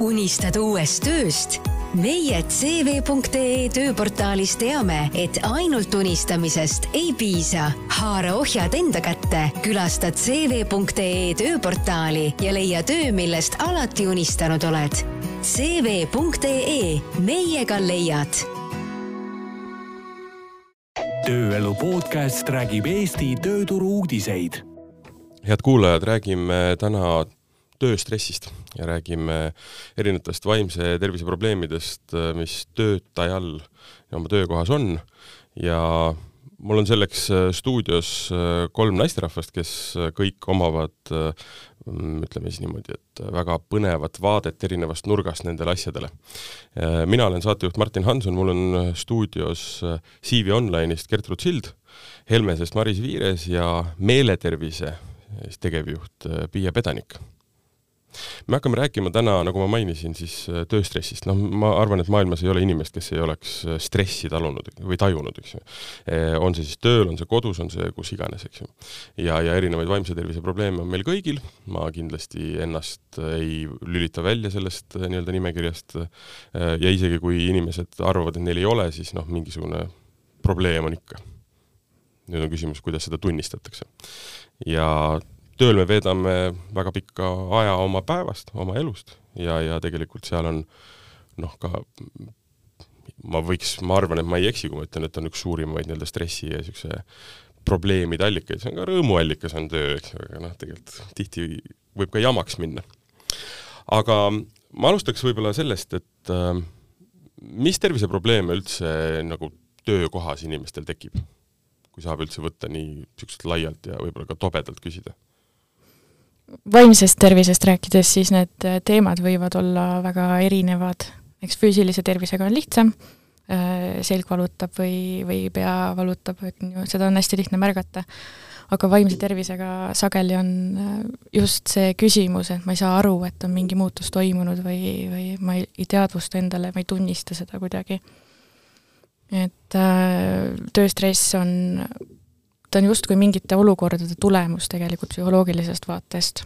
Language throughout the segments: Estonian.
unistad uuest tööst? meie CV.ee tööportaalis teame, et ainult unistamisest ei piisa. haara ohjad enda kätte, külasta CV.ee tööportaali ja leia töö, millest alati unistanud oled. CV.ee, meiega leiad tööelu podcast räägib Eesti tööturu uudiseid. head kuulajad, räägime täna tööstressist ja räägime erinevatest vaimse tervise probleemidest, mis töötajal oma töökohas on ja mul on selleks stuudios kolm naisterahvast, kes kõik omavad ütleme siis niimoodi, et väga põnevat vaadet erinevast nurgast nendele asjadele. mina olen saatejuht Martin Hanson, mul on stuudios CV Online'ist Gertrud Sild, Helmesest Maris Viires ja meeletervise tegevjuht Piia Pedanik me hakkame rääkima täna, nagu ma mainisin, siis äh, tööstressist, noh, ma arvan, et maailmas ei ole inimest, kes ei oleks äh, stressi talunud või tajunud, eks ju. Äh, on see siis tööl, on see kodus, on see kus iganes, eks ju. ja, ja erinevaid vaimse tervise probleeme on meil kõigil, ma kindlasti ennast ei lülita välja sellest nii-öelda nimekirjast ja isegi kui inimesed arvavad, et neil ei ole, siis noh, mingisugune probleem on ikka. nüüd on küsimus, kuidas seda tunnistatakse. ja tööl me veedame väga pika aja oma päevast, oma elust ja, ja tegelikult seal on noh, ka ma võiks, ma arvan, et ma ei eksi, kui ma ütlen, et on üks suurimaid nii-öelda stressi ja niisuguse probleemide allikaid, see on ka rõõmuallikas, on töö, eks ju, aga noh, tegelikult tihti võib ka jamaks minna. aga ma alustaks võib-olla sellest, et äh, mis terviseprobleeme üldse nagu töökohas inimestel tekib? kui saab üldse võtta nii niisugust laialt ja võib-olla ka tobedalt küsida vaimsest tervisest rääkides, siis need äh, teemad võivad olla väga erinevad, eks füüsilise tervisega on lihtsam, äh, selg valutab või, või pea valutab, et seda on hästi lihtne märgata, aga vaimse tervisega sageli on äh, just see küsimus, et ma ei saa aru, et on mingi muutus toimunud või, või ma ei, ei teadvusta endale, ma ei tunnista seda kuidagi. et tööstress on ta on justkui mingite olukordade tulemus tegelikult psühholoogilisest vaatest.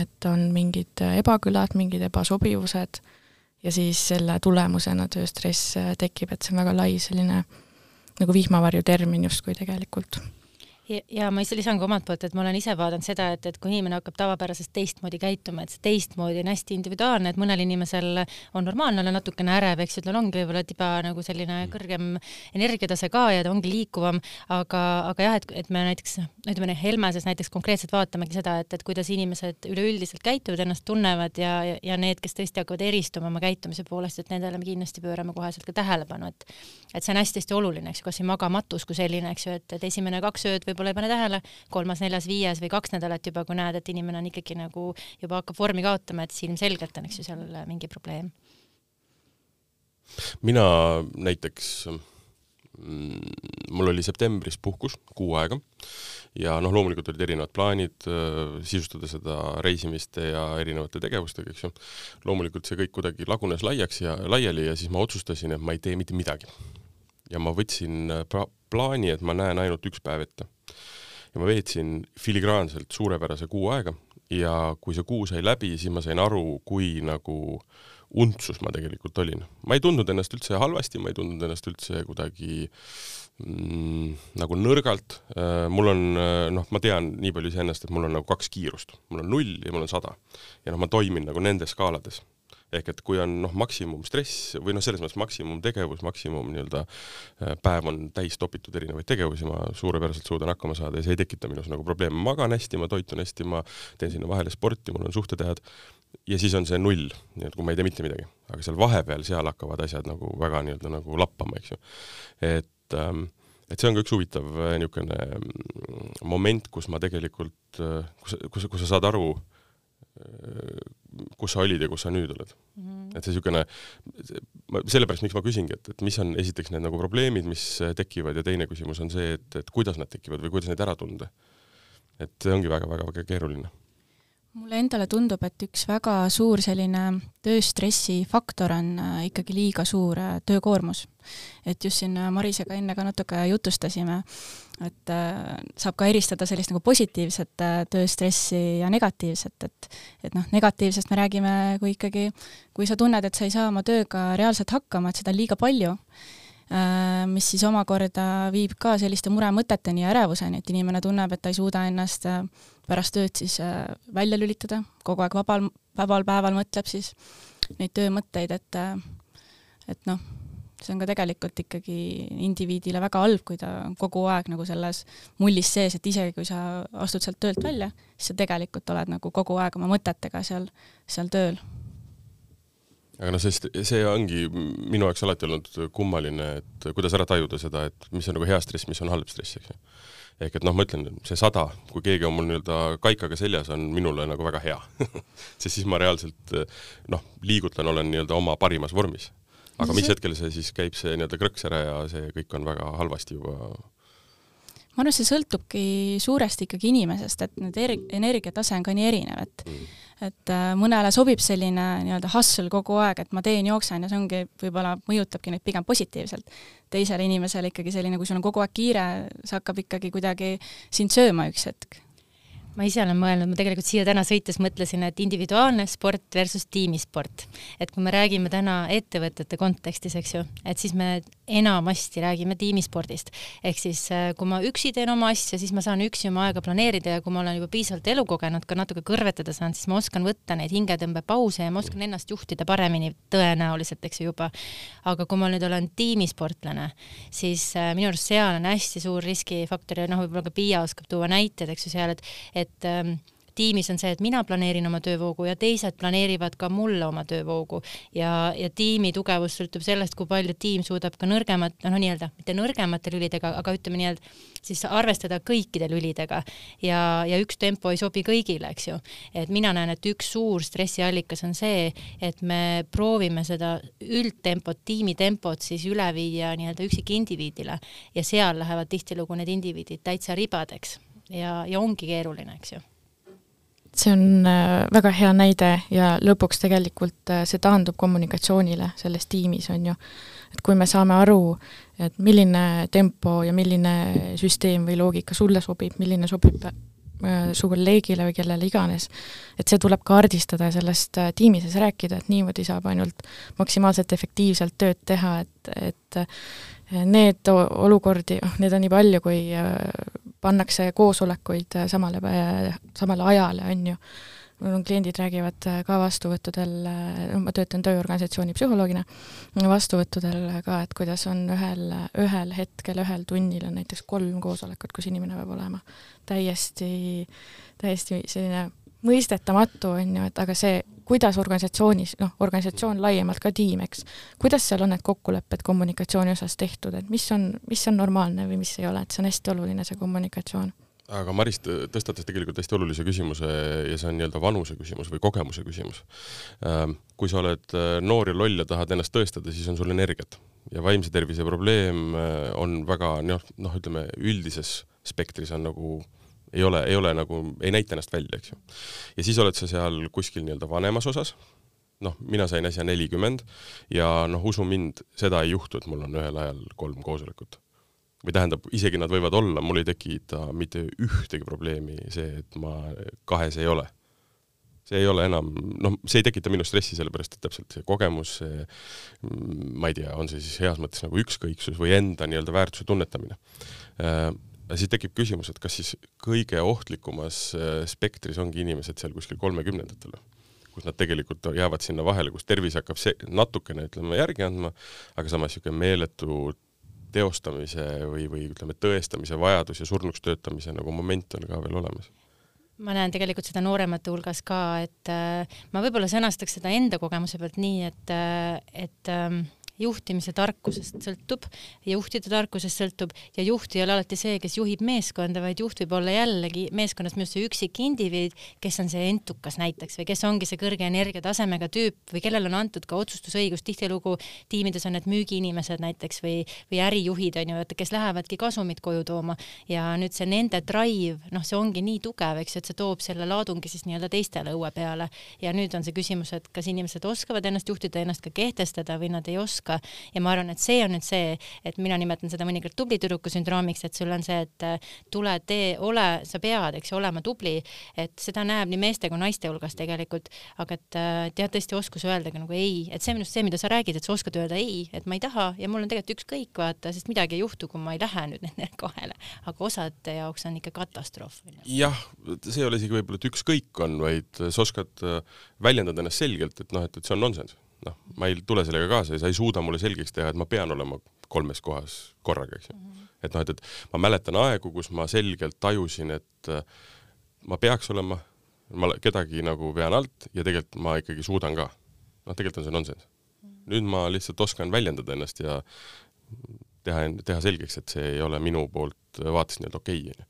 et on mingid ebakülad, mingid ebasobivused ja siis selle tulemusena tööstress tekib, et see on väga lai selline nagu vihmavarju termin justkui tegelikult ja ma lisan ka omalt poolt, et ma olen ise vaadanud seda, et, et kui inimene hakkab tavapärasest teistmoodi käituma, et see teistmoodi on hästi individuaalne, et mõnel inimesel on normaalne olla natukene ärev, eks ju, tal ongi võib-olla tiba nagu selline kõrgem energiatase ka ja ta ongi liikuvam, aga, aga jah, et, et me näiteks ütleme, Helmeses näiteks konkreetselt vaatamegi seda, et, et kuidas inimesed üleüldiselt käituvad, ennast tunnevad ja, ja, ja need, kes tõesti hakkavad eristuma oma käitumise poolest, et nendele me kindlasti pöörame koheselt ka tähelepanu, et et see on hästi-hästi oluline, eks ju, kas või magamatus kui selline, eks ju, et, et esimene kaks ööd võib võib-olla ei pane tähele, kolmas, neljas, viies või kaks nädalat juba, kui näed, et inimene on ikkagi nagu juba hakkab vormi kaotama, et siis ilmselgelt on, eks ju, seal mingi probleem. mina näiteks mm, mul oli septembris puhkus kuu aega ja noh, loomulikult olid erinevad plaanid äh, sisustada seda reisimiste ja erinevate tegevustega, eks ju. loomulikult see kõik kuidagi lagunes laiaks ja laiali ja siis ma otsustasin, et ma ei tee mitte midagi. ja ma võtsin äh, plaani, et ma näen ainult üks päev ette ja ma veetsin filigraanselt suurepärase kuu aega ja kui see kuu sai läbi, siis ma sain aru, kui nagu untsus ma tegelikult olin. ma ei tundnud ennast üldse halvasti, ma ei tundnud ennast üldse kuidagi mm, nagu nõrgalt, äh, mul on noh, ma tean nii palju iseennast, et mul on nagu kaks kiirust, mul on null ja mul on sada. ja noh, ma toimin nagu nendes skaalades ehk et kui on noh, maksimumstress või noh, selles mõttes maksimumtegevus, maksimum nii-öelda äh, päev on täis topitud erinevaid tegevusi, ma suurepäraselt suudan hakkama saada ja see ei tekita minus nagu probleeme, ma magan hästi, ma toitun hästi, ma teen sinna vahele sporti, mul on suhted head ja siis on see null, nii et kui ma ei tee mitte midagi, aga seal vahepeal, seal hakkavad asjad nagu väga nii-öelda nagu lappama, eks ju. et ähm, et see on ka üks huvitav äh, niisugune mm, moment, kus ma tegelikult, äh, kus, kus, kus sa saad aru, kus sa olid ja kus sa nüüd oled mm. -hmm. et see niisugune, sellepärast miks ma küsingi, et, et mis on esiteks need nagu probleemid, mis tekivad ja teine küsimus on see, et, et kuidas nad tekivad või kuidas neid ära tunda. et see ongi väga-väga-väga keeruline mulle endale tundub, et üks väga suur selline tööstressi faktor on äh, ikkagi liiga suur äh, töökoormus. et just siin äh, Marisega enne ka natuke jutustasime, et saab ka eristada sellist nagu positiivset tööstressi ja negatiivset, et et noh, negatiivsest me räägime, kui ikkagi, kui sa tunned, et sa ei saa oma tööga reaalselt hakkama, et seda on liiga palju, mis siis omakorda viib ka selliste muremõteteni ja ärevuseni, et inimene tunneb, et ta ei suuda ennast pärast tööd siis äh, välja lülitada, kogu aeg vabal, vabal päeval mõtleb siis neid töömõtteid, et äh, et noh, see on ka tegelikult ikkagi indiviidile väga halb, kui ta kogu aeg nagu selles mullis sees, et isegi kui sa astud sealt töölt välja, siis sa tegelikult oled nagu kogu aeg oma mõtetega seal, seal tööl aga noh, sest see ongi minu jaoks alati olnud kummaline, et kuidas ära tajuda seda, et mis on nagu hea stress, mis on halb stress, eks ju ehk et noh, ma ütlen, see sada, kui keegi on mul nii-öelda kaikaga seljas, on minule nagu väga hea sest siis ma reaalselt noh, liigutan, olen nii-öelda oma parimas vormis. aga mis hetkel see siis käib see nii-öelda krõks ära ja see kõik on väga halvasti juba ma arvan, see sõltubki suuresti ikkagi inimesest, et need eri, energiatase on ka nii erinev, et mm et äh, mõnele sobib selline nii-öelda hustle kogu aeg, et ma teen, jooksen ja see ongi, võib-olla mõjutabki neid pigem positiivselt. teisele inimesele ikkagi selline, kui sul on kogu aeg kiire, see hakkab ikkagi kuidagi sind sööma üks hetk ma ise olen mõelnud, ma tegelikult siia täna sõites mõtlesin, et individuaalne sport versus tiimisport. et kui me räägime täna ettevõtete kontekstis, eks ju, et siis me enamasti räägime tiimispordist. ehk siis äh, kui ma üksi teen oma asja, siis ma saan üksi oma aega planeerida ja kui ma olen juba piisavalt elu kogenud, ka natuke kõrvetada saanud, siis ma oskan võtta neid hingetõmbepause ja ma oskan ennast juhtida paremini tõenäoliselt, eks ju juba. aga kui ma nüüd olen tiimisportlane, siis äh, minu arust seal on hästi suur riskifaktor ja noh, võib-olla ka Piia oskab tuua näiteid, eks ju, seal, et et ähm, tiimis on see, et mina planeerin oma töövoogu ja teised planeerivad ka mulle oma töövoogu. Ja, ja tiimi tugevus sõltub sellest, kui palju tiim suudab ka nõrgemat, noh, nii-öelda mitte nõrgemate lülidega, aga ütleme nii-öelda siis arvestada kõikide lülidega. Ja, ja üks tempo ei sobi kõigile, eks ju. et mina näen, et üks suur stressiallikas on see, et me proovime seda üldtempot, tiimitempot siis üle viia nii-öelda üksikindiviidile. Ja seal lähevad tihtilugu need indiviidid täitsa ribadeks. Ja, ja ongi keeruline, eks ju see on äh, väga hea näide ja lõpuks tegelikult äh, see taandub kommunikatsioonile selles tiimis, on ju. et kui me saame aru, et milline tempo ja milline süsteem või loogika sulle sobib, milline sobib äh, su kolleegile või kellele iganes, et see tuleb kaardistada ja sellest tiimi sees rääkida, et niimoodi saab ainult maksimaalselt efektiivselt tööd teha, et, et need olukordi, noh, neid on nii palju, kui pannakse koosolekuid äh, samale, samale ajale, on ju. mul on kliendid räägivad äh, ka vastuvõttudel, noh ma töötan tööorganisatsiooni psühholoogina, vastuvõttudel ka, et kuidas on ühel, ühel hetkel, ühel tunnil on näiteks kolm koosolekut, kus inimene peab olema. täiesti, täiesti selline mõistetamatu, on ju, et aga see, kuidas organisatsioonis, noh, organisatsioon laiemalt ka tiim, eks, kuidas seal on need kokkulepped kommunikatsiooni osas tehtud, et mis on, mis on normaalne või mis ei ole, et see on hästi oluline, see kommunikatsioon? Aga Maris tõstatas tegelikult hästi olulise küsimuse ja see on nii-öelda vanuse küsimus või kogemuse küsimus. Ähm, kui sa oled äh, noor ja loll ja tahad ennast tõestada, siis on sul energiat. Ja vaimse tervise probleem äh, on väga noh, noh, ütleme üldises spektris on nagu äh, ei ole, ei ole nagu, ei näita ennast välja, eks ju. ja siis oled sa seal kuskil nii-öelda vanemas osas, noh, mina sain äsja nelikümmend ja noh, usu mind, seda ei juhtu, et mul on ühel ajal kolm koosolekut. või tähendab, isegi nad võivad olla, mul ei tekita mitte ühtegi probleemi see, et ma kahes ei ole. see ei ole enam, noh, see ei tekita minu stressi, sellepärast et täpselt see kogemus, see ma ei tea, on see siis heas mõttes nagu ükskõiksus või enda nii-öelda väärtuse tunnetamine äh, siis tekib küsimus, et kas siis kõige ohtlikumas äh, spektris ongi inimesed seal kuskil kolmekümnendatel, kus nad tegelikult jäävad sinna vahele, kus tervis hakkab see natukene, ütleme, järgi andma, aga samas niisugune meeletu teostamise või, või ütleme, tõestamise vajadus ja surnuks töötamise nagu moment on ka veel olemas. Ma näen tegelikult seda nooremate hulgas ka, et äh, ma võib-olla sõnastaks seda enda kogemuse pealt nii, et äh,, et äh, juhtimise tarkusest sõltub, juhtide tarkusest sõltub. Ja juht ei ole alati see, kes juhib meeskonda, vaid juht võib olla jällegi meeskonnas minu arust see üksik indiviid, kes on see entukas näiteks või kes ongi see kõrge energiatasemega tüüp või kellel on antud ka otsustusõigus, tihtilugu tiimides on need müügiinimesed näiteks või, või ärijuhid on ju, et kes lähevadki kasumit koju tooma. Ja nüüd see nende drive, noh, see ongi nii tugev, eks ju, et see toob selle laadungi siis nii-öelda teistele õue peale. Ja nüüd on see küsimus, et kas inimesed oskavad ennast juhtida, ennast ka kehtestada või nad ei oska ja ma arvan, et see on nüüd see, et mina nimetan seda mõnikord tubli tüdruku sündroomiks, et sul on see, et äh, tule, tee, ole, sa pead, eks ju, olema tubli, et seda näeb nii meeste kui naiste hulgas tegelikult, aga et, äh, et jah, tõesti oskus öelda ka nagu ei, et see on minu arust see, mida sa räägid, et sa oskad öelda ei, et ma ei taha ja mul on tegelikult ükskõik, vaata, sest midagi ei juhtu, kui ma ei lähe nüüd nendele kahele, aga osade jaoks on ikka katastroof. jah, see ei ole isegi võib-olla, et ükskõik on, vaid sa oskad äh, väljendada ennast selgelt, et noh, et, et see on nonsenss. Noh, ma ei tule sellega kaasa ja sa ei suuda mulle selgeks teha, et ma pean olema kolmes kohas korraga, eks ju mm -hmm.. et noh, et, et ma mäletan aegu, kus ma selgelt tajusin, et äh, ma peaks olema, ma kedagi nagu vean alt ja tegelikult ma ikkagi suudan ka. noh, tegelikult on see nonsenss. nüüd ma lihtsalt oskan väljendada ennast ja teha, teha selgeks, et see ei ole minu poolt vaates nii-öelda okei okay,, onju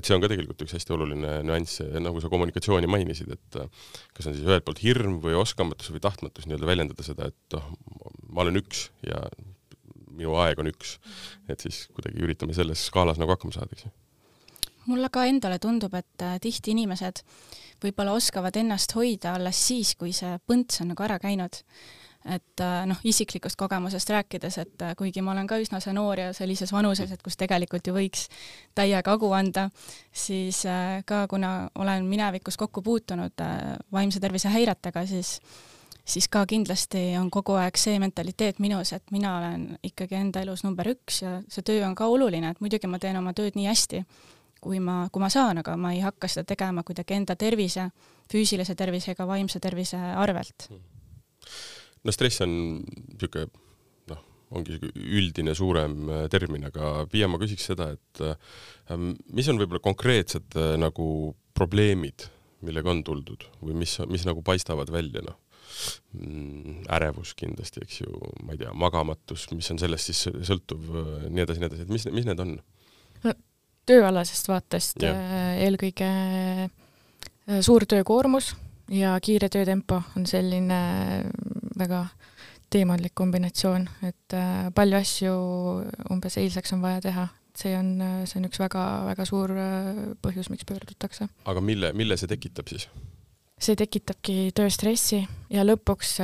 et see on ka tegelikult üks hästi oluline nüanss, nagu sa kommunikatsiooni mainisid, et äh, kas on siis ühelt poolt hirm või oskamatus või tahtmatus nii-öelda väljendada seda, et noh, ma olen üks ja minu aeg on üks. et siis kuidagi üritame selles skaalas nagu hakkama saada, eks ju mulle ka endale tundub, et äh, tihti inimesed võib-olla oskavad ennast hoida alles siis, kui see põnts on nagu ära käinud et äh, noh, isiklikust kogemusest rääkides, et äh, kuigi ma olen ka üsna see noor ja sellises vanuses, et kus tegelikult ju võiks täiega hagu anda, siis äh, ka kuna olen minevikus kokku puutunud vaimse tervise häiretega, siis siis ka kindlasti on kogu aeg see mentaliteet minus, et mina olen ikkagi enda elus number üks ja see töö on ka oluline, et muidugi ma teen oma tööd nii hästi, kui ma, kui ma saan, aga ma ei hakka seda tegema kuidagi enda tervise, füüsilise tervise ega vaimse tervise arvelt. Mm no stress on niisugune noh, ongi üldine suurem äh, termin, aga Piia, ma küsiks seda, et äh, mis on võib-olla konkreetsed äh, nagu probleemid, millega on tuldud või mis, mis nagu paistavad välja, noh mm, ärevus kindlasti, eks ju, ma ei tea, magamatus, mis on sellest siis sõltuv, nii edasi, nii edasi, et mis, mis need on no,? tööalasest vaatest ja. eelkõige suur töökoormus ja kiire töötempo on selline väga teemantlik kombinatsioon, et äh, palju asju umbes eilseks on vaja teha, see on, see on üks väga-väga suur äh, põhjus, miks pöördutakse. aga mille, mille see tekitab siis? see tekitabki tööstressi ja lõpuks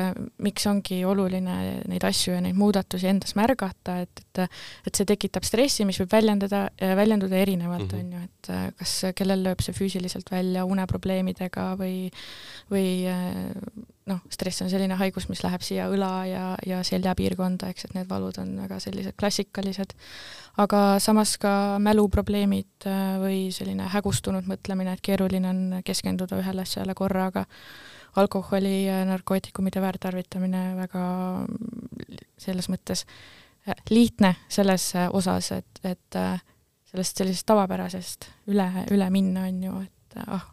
miks ongi oluline neid asju ja neid muudatusi endas märgata, et, et et see tekitab stressi, mis võib väljendada, väljenduda erinevalt, mhm. on ju, et kas kellel lööb see füüsiliselt välja uneprobleemidega või või noh, stress on selline haigus, mis läheb siia õla ja, ja seljapiirkonda, eks, et need valud on väga sellised klassikalised. aga samas ka mäluprobleemid äh, või selline hägustunud mõtlemine, et keeruline on keskenduda ühele asjale korraga, alkoholi ja narkootikumide väärtarvitamine väga selles mõttes äh, lihtne selles äh, osas, et, et sellest sellisest tavapärasest üle, üle minna, on ju, et ah,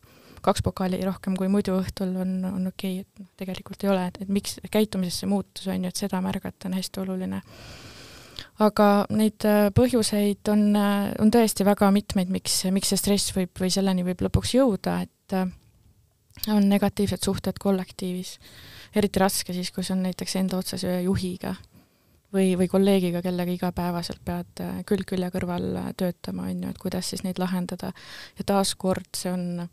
kaks pokaali rohkem kui muidu õhtul on, on okei okay,, et noh, tegelikult ei ole, et, et miks käitumises see muutus on ju, et seda märgata on hästi oluline. aga neid äh, põhjuseid on, äh, on tõesti väga mitmeid, miks, miks see stress võib või selleni võib lõpuks jõuda, et äh, on negatiivsed suhted kollektiivis. eriti raske siis, kui see on näiteks enda otsese juhiga või, või kolleegiga, kellega igapäevaselt pead külg külje kõrval töötama, on ju, et kuidas siis neid lahendada. ja taaskord see on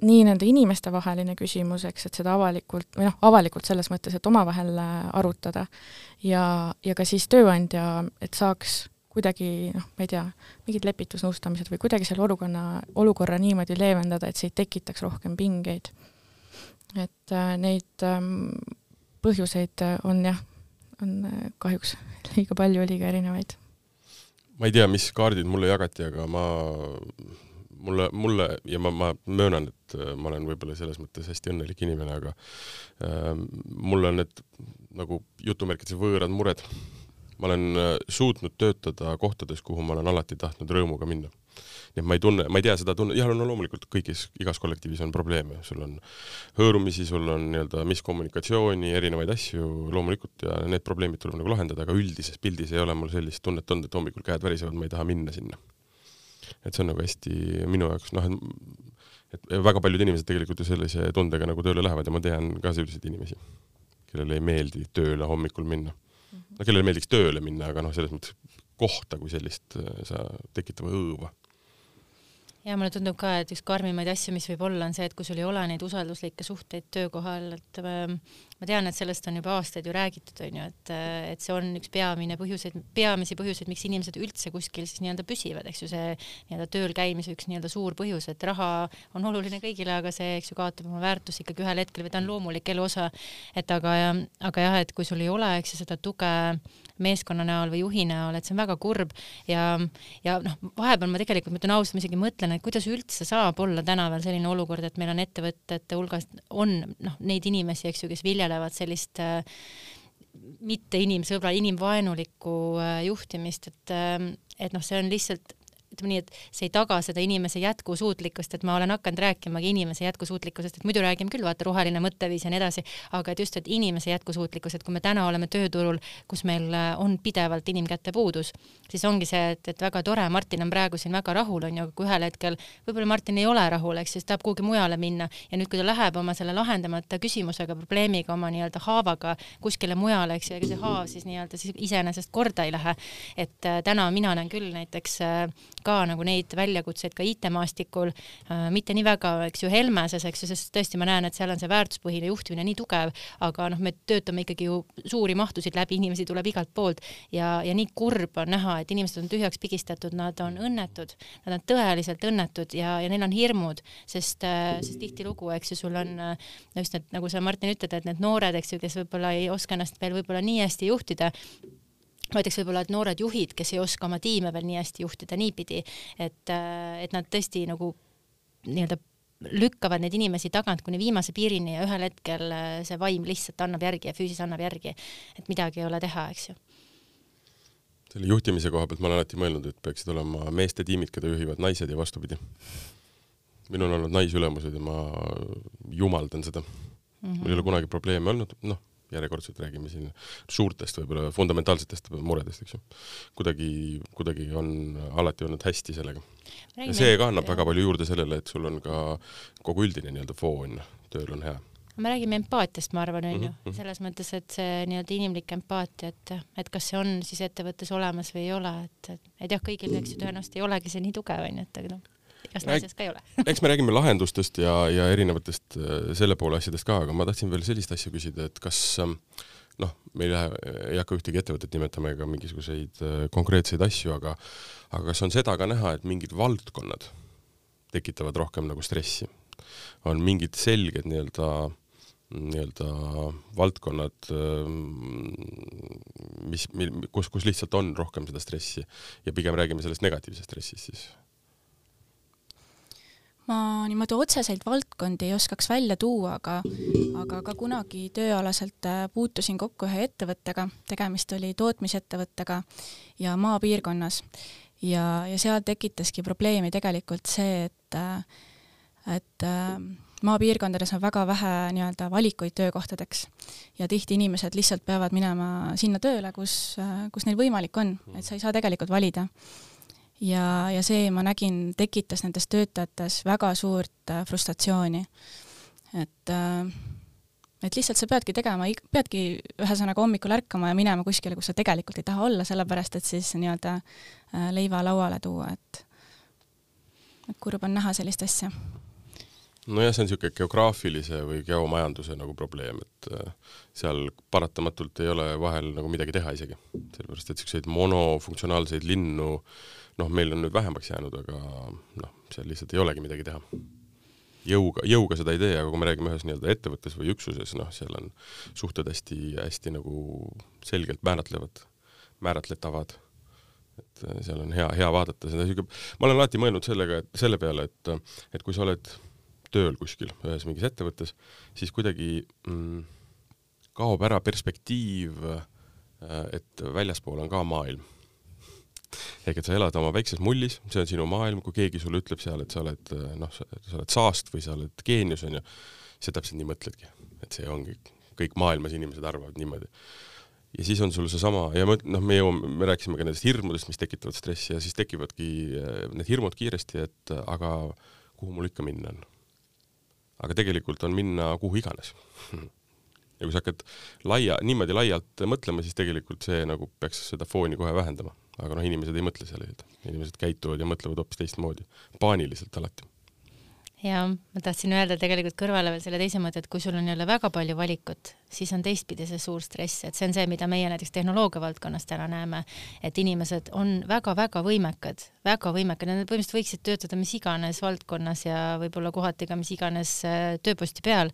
nii nende inimeste vaheline küsimus, eks, et seda avalikult, või noh, avalikult selles mõttes, et omavahel äh, arutada ja, ja ka siis tööandja, et saaks kuidagi noh, ma ei tea, mingid lepitusnõustamised või kuidagi selle olukorra, olukorra niimoodi leevendada, et see ei tekitaks rohkem pingeid. et äh, neid ähm, põhjuseid on jah, on äh, kahjuks liiga palju, liiga erinevaid. ma ei tea, mis kaardid mulle jagati, aga ma mulle, mulle ja ma, ma möönan, et äh, ma olen võib-olla selles mõttes hästi õnnelik inimene, aga äh, mul on need nagu jutumärkides võõrad mured, ma olen äh, suutnud töötada kohtades, kuhu ma olen alati tahtnud rõõmuga minna. nii et ma ei tunne, ma ei tea seda tunne, jah, no loomulikult kõigis, igas kollektiivis on probleeme, sul on hõõrumisi, sul on nii-öelda miskommunikatsiooni, erinevaid asju loomulikult ja need probleemid tuleb nagu lahendada, aga üldises pildis ei ole mul sellist tunnet olnud, et hommikul käed värisevad, ma ei taha minna sinna. Et see on nagu hästi minu jaoks noh, et et väga paljud inimesed tegelikult ju sellise tundega nagu tööle lähevad ja ma tean ka selliseid inimesi, kellele ei meeldi tööle hommikul minna. No kellele meeldiks tööle minna, aga noh, selles mõttes kohta kui sellist äh, sa tekitad õõva. Ja mulle tundub ka, et üks karmimaid asju, mis võib olla, on see, et kui sul ei ole neid usalduslikke suhteid töökohal, et ähm, ma tean, et sellest on juba aastaid ju räägitud, on ju, et, äh, et see on üks peamine põhjuseid, peamisi põhjuseid, miks inimesed üldse kuskil siis nii-öelda püsivad, eks ju, see nii-öelda tööl käimise üks nii-öelda suur põhjus, et raha on oluline kõigile, aga see, eks ju, kaotab oma väärtust ikkagi ühel hetkel või ta on loomulik elu osa. et aga, aga jah, et kui sul ei ole, eks ju, seda tuge meeskonna näol või juhi näol, et see on väga kurb ja, ja noh, vahepeal ma tegelikult, ma ütlen ausalt, ma isegi mõtlen, et kuidas üldse saab olla tänaval selline olukord, et meil on ettevõtete hulgas on noh, neid inimesi, eks ju, kes viljelevad tegelevad sellist äh, mitte inimsõbra, inimvaenulikku äh, juhtimist, et, äh, et noh, see on lihtsalt ütleme nii, et see ei taga seda inimese jätkusuutlikkust, et ma olen hakanud rääkimagi inimese jätkusuutlikkusest, et muidu räägime küll, vaata, roheline mõtteviis ja nii edasi, aga et just, et inimese jätkusuutlikkus, et kui me täna oleme tööturul, kus meil äh, on pidevalt inimkäte puudus, siis ongi see, et, et väga tore, Martin on praegu siin väga rahul, on ju, aga kui ühel hetkel võib-olla Martin ei ole rahul, eks siis tahab kuhugi mujale minna ja nüüd, kui ta läheb oma selle lahendamata küsimusega, probleemiga, oma nii-öelda haavaga kuskile mujale, eks ju, ega see haav siis nii-öelda siis iseenesest korda ei lähe. et äh, täna mina näen küll näiteks äh, ka nagu neid väljakutseid ka IT-maastikul äh,, mitte nii väga, eks ju, Helmeses, eks ju, sest tõesti ma näen, et seal on see väärtuspõhine juhtimine nii tugev, aga noh, me töötame ikkagi ju suuri mahtusid läbi, inimesi tuleb igalt poolt ja, ja nii kurb on näha, et inimesed on tühjaks pigistatud, nad on õnnetud, nad on tõeliselt õnnetud ja, ja neil on hirmud, sest äh,, sest tihtilugu, eks ju, sul on äh, just need, nagu sa, Martin, ütled, et need noored, eks ju, kes võib-olla ei oska ennast veel võib-olla nii hästi juhtida, ma ütleks võib-olla, et noored juhid, kes ei oska oma tiime veel nii hästi juhtida niipidi, et, äh, et nad tõesti nagu nii-öelda lükkavad neid inimesi tagant kuni viimase piirini ja ühel hetkel äh, see vaim lihtsalt annab järgi ja füüsis annab järgi, et midagi ei ole teha, eks ju. selle juhtimise koha pealt ma olen alati mõelnud, et peaksid olema meeste tiimid, keda juhivad naised ja vastupidi. minul on olnud naisülemused ja ma jumaldan seda mm. -hmm. mul ei ole kunagi probleeme olnud, noh, järjekordselt räägime siin suurtest võib-olla fundamentaalsetest muredest, eks ju. kuidagi, kuidagi on alati olnud hästi sellega. ja see ka annab väga palju juurde sellele, et sul on ka kogu üldine nii-öelda foon tööl on hea me räägime empaatiast, ma arvan, onju, mhm, mhm. selles mõttes, et see nii-öelda inimlik empaatia, et, et kas see on siis ettevõttes olemas või ei ole, et, et jah, kõigil, eks ju, tõenäoliselt ei olegi see nii tugev, onju, et aga noh igast naisest ka ei ole eks me räägime lahendustest ja, ja erinevatest äh, selle poole asjadest ka, aga ma tahtsin veel sellist asja küsida, et kas ähm, noh, me ei lähe, ei hakka ühtegi ettevõtet nimetama ega mingisuguseid äh, konkreetseid asju, aga aga kas on seda ka näha, et mingid valdkonnad tekitavad rohkem nagu stressi? on mingid selged nii-öelda nii-öelda valdkonnad, ähm, mis, kus, kus lihtsalt on rohkem seda stressi ja pigem räägime sellest negatiivsest stressist siis ma niimoodi otseseid valdkondi ei oskaks välja tuua, aga, aga ka kunagi tööalaselt äh, puutusin kokku ühe ettevõttega, tegemist oli tootmisettevõttega ja maapiirkonnas. ja, ja seal tekitaski probleemi tegelikult see, et, äh, et äh, maapiirkondades on väga vähe nii-öelda valikuid töökohtadeks. Ja tihti inimesed lihtsalt peavad minema sinna tööle, kus, kus neil võimalik on, et sa ei saa tegelikult valida ja, ja see, ma nägin, tekitas nendes töötajates väga suurt äh, frustratsiooni. et äh, et lihtsalt sa peadki tegema, peadki ühesõnaga hommikul ärkama ja minema kuskile, kus sa tegelikult ei taha olla, sellepärast et siis nii-öelda äh, leiva lauale tuua, et et kurb on näha sellist asja. nojah, see on niisugune geograafilise või geomajanduse nagu probleem, et seal paratamatult ei ole vahel nagu midagi teha isegi, sellepärast et niisuguseid monofunktsionaalseid linnu äh, noh, meil on nüüd vähemaks jäänud, aga noh, seal lihtsalt ei olegi midagi teha. jõuga, jõuga seda ei tee, aga kui me räägime ühes nii-öelda ettevõttes või üksuses, noh, seal on suhted hästi-hästi nagu selgelt määratlevad, määratletavad et äh, seal on hea, hea vaadata seda siuke, ma olen alati mõelnud sellega, et selle peale, et, et kui sa oled tööl kuskil ühes mingis ettevõttes, siis kuidagi mm, kaob ära perspektiiv et väljaspool on ka maailm. Ehk et sa elad oma väikses mullis, see on sinu maailm, kui keegi sulle ütleb seal, et sa oled noh, sa oled saast või sa oled geenius, onju, sa täpselt nii mõtledki, et see ongi, kõik maailmas inimesed arvavad niimoodi ja siis on sul seesama ja ma, noh, me jõuame, me rääkisime ka nendest hirmudest, mis tekitavad stressi ja siis tekivadki eh, need hirmud kiiresti, et aga kuhu mul ikka minna on. aga tegelikult on minna kuhu iganes ja kui sa hakkad laia, niimoodi laialt mõtlema, siis tegelikult see nagu peaks seda fooni kohe vähendama. Aga noh, inimesed ei mõtle selliselt, inimesed käituvad ja mõtlevad hoopis teistmoodi, paaniliselt alati. Ja ma tahtsin öelda tegelikult kõrvale veel selle teise mõtte, et kui sul on jälle väga palju valikut, siis on teistpidi see suur stress, et see on see, mida meie näiteks tehnoloogia valdkonnas täna näeme, et inimesed on väga-väga võimekad, väga võimekad, nad põhimõtteliselt võiksid töötada mis iganes valdkonnas ja võib-olla kohati ka mis iganes äh, tööposti peal.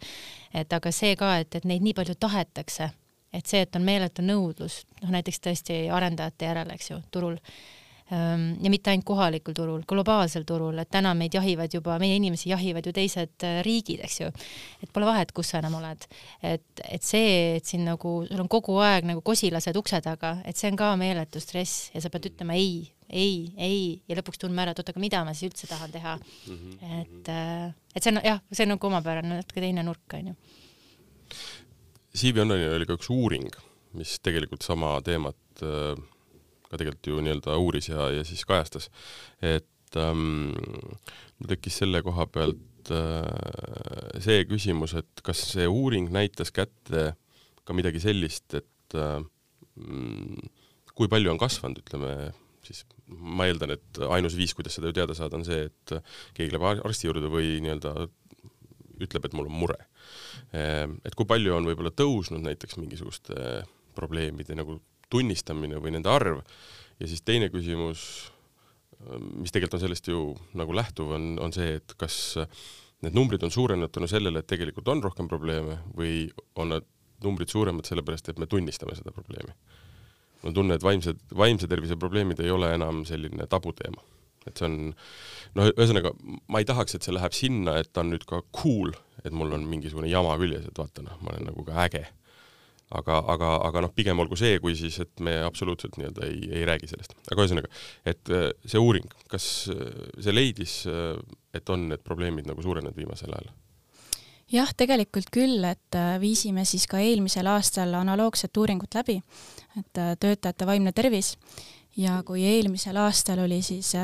et aga see ka, et, et neid nii palju tahetakse, et see, et on meeletu nõudlus, noh näiteks tõesti arendajate järele, eks ju, turul Ehm, ja mitte ainult kohalikul turul, globaalsel turul, et täna meid jahivad juba, meie inimesi jahivad ju teised äh, riigid, eks ju. et pole vahet, kus sa enam oled. et, et see, et siin nagu, sul on kogu aeg nagu kosilased ukse taga, et see on ka meeletu stress ja sa pead ütlema ei, ei, ei ja lõpuks tundma ära, et oot, aga mida ma siis üldse tahan teha. -hmm. et, äh, et see on jah, see on nagu omapärane natuke teine nurk, onju. Siivi Onnani oli ka üks uuring, mis tegelikult sama teemat äh ka tegelikult ju nii-öelda uuris ja, ja siis kajastas, et ähm, mul tekkis selle koha pealt äh, see küsimus, et kas see uuring näitas kätte ka midagi sellist, et äh, kui palju on kasvanud, ütleme siis ma eeldan, et ainus viis, kuidas seda ju teada saada, on see, et keegi läheb arsti juurde või nii-öelda ütleb, et mul on mure. Ehm, et kui palju on võib-olla tõusnud näiteks mingisuguste probleemide nagu tunnistamine või nende arv ja siis teine küsimus, mis tegelikult on sellest ju nagu lähtuv, on, on see, et kas need numbrid on suurenenud tänu sellele, et tegelikult on rohkem probleeme või on need numbrid suuremad sellepärast, et me tunnistame seda probleemi. mul on tunne, et vaimsed, vaimse tervise probleemid ei ole enam selline tabuteema. Et see on, noh, ühesõnaga ma ei tahaks, et see läheb sinna, et ta on nüüd ka cool, et mul on mingisugune jama küljes, et vaata noh, ma olen nagu ka äge aga, aga, aga noh, pigem olgu see, kui siis, et me absoluutselt nii-öelda ei, ei räägi sellest. aga ühesõnaga, et äh, see uuring, kas äh, see leidis, äh, et on need probleemid nagu suurenenud viimasel ajal? jah, tegelikult küll, et viisime siis ka eelmisel aastal analoogset uuringut läbi, et töötajate vaimne tervis ja kui eelmisel aastal oli siis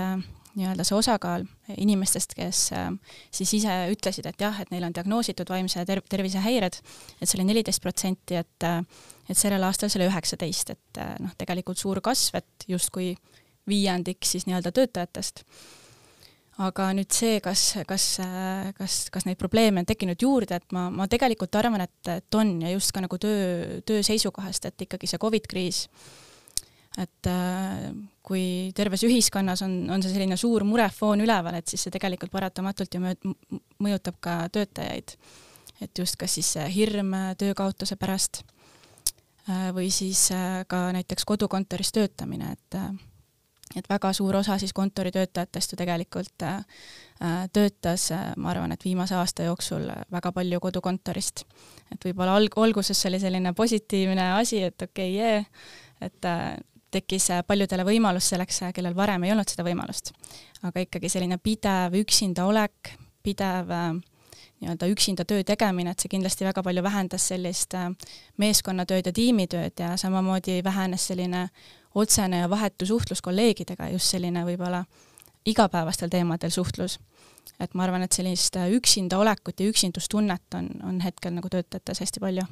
nii-öelda see osakaal inimestest, kes äh, siis ise ütlesid, et jah, et neil on diagnoositud vaimse ter-, tervisehäired, et see oli neliteist protsenti, et äh, et sellel aastal see oli üheksateist, et äh, noh, tegelikult suur kasv, et justkui viiendik siis nii-öelda töötajatest. aga nüüd see, kas, kas, kas, kas neid probleeme on tekkinud juurde, et ma, ma tegelikult arvan, et, et on ja just ka nagu töö, töö seisukohast, et ikkagi see Covid kriis et äh, kui terves ühiskonnas on, on see selline suur murefoon üleval, et siis see tegelikult paratamatult ju mõjutab ka töötajaid. et just kas siis hirm töö kaotuse pärast äh, või siis äh, ka näiteks kodukontoris töötamine, et et väga suur osa siis kontoritöötajatest ju tegelikult töötas, ma arvan, et viimase aasta jooksul väga palju kodukontorist. et võib-olla alg-, alguses see oli selline positiivne asi, et okei okay,, jee, et tekkis äh, paljudele võimalus selleks, äh, kellel varem ei olnud seda võimalust. aga ikkagi selline pidev üksinda olek, pidev äh, nii-öelda üksinda töö tegemine, et see kindlasti väga palju vähendas sellist meeskonnatööd ja tiimitööd ja samamoodi vähenes selline otsene ja vahetu suhtlus kolleegidega, just selline võib-olla igapäevastel teemadel suhtlus. et ma arvan, et sellist üksinda olekut ja üksindustunnet on, on hetkel nagu töötajates hästi palju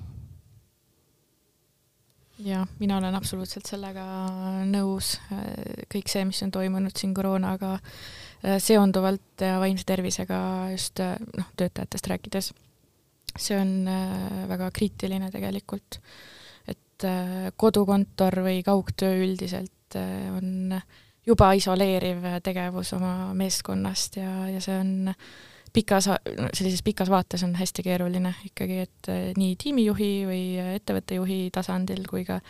jah, mina olen absoluutselt sellega nõus, kõik see, mis on toimunud siin koroonaga äh, seonduvalt ja vaimse tervisega just äh, noh, töötajatest rääkides, see on äh, väga kriitiline tegelikult. et kodukontor või kaugtöö üldiselt on juba isoleeriv tegevus oma meeskonnast ja, ja see on pikas, sellises pikas vaates on hästi keeruline ikkagi, et eh, nii tiimijuhi või ettevõttejuhi tasandil kui ka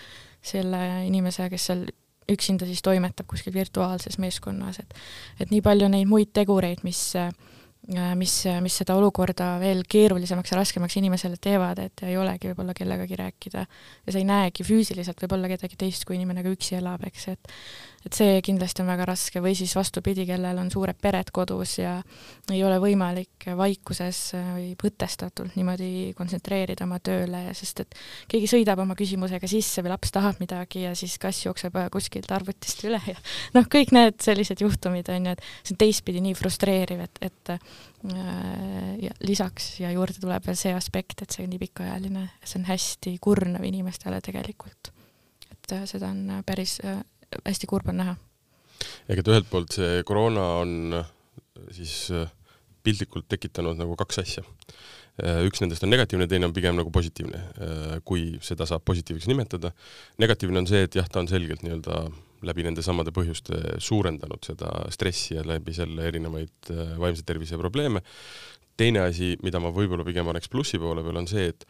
selle inimese, kes seal üksinda siis toimetab kuskil virtuaalses meeskonnas, et et nii palju neid muid tegureid, mis Äh, mis, mis seda olukorda veel keerulisemaks ja raskemaks inimesele teevad, et ei olegi võib-olla kellegagi rääkida. Ja sa ei näegi füüsiliselt võib-olla kedagi teist, kui inimene ka üksi elab, eks, et et see kindlasti on väga raske või siis vastupidi, kellel on suured pered kodus ja ei ole võimalik vaikuses või mõtestatult niimoodi kontsentreerida oma tööle, sest et keegi sõidab oma küsimusega sisse või laps tahab midagi ja siis kass jookseb kuskilt arvutist üle ja noh, kõik need sellised juhtumid on ju, et see on teistpidi nii frustreeriv, et, et äh, ja lisaks ja juurde tuleb veel see aspekt, et see on nii pikaajaline, see on hästi kurnav inimestele tegelikult. et äh, seda on päris äh, hästi kurb on näha. ega ta ühelt poolt see koroona on äh, siis äh, piltlikult tekitanud nagu kaks asja. Äh, üks nendest on negatiivne, teine on pigem nagu positiivne, kui seda saab positiivseks nimetada. negatiivne on see, et jah, ta on selgelt nii-öelda läbi nende samade põhjuste suurendanud seda stressi ja läbi selle erinevaid vaimse tervise probleeme. teine asi, mida ma võib-olla pigem paneks plussi poole peal, on see, et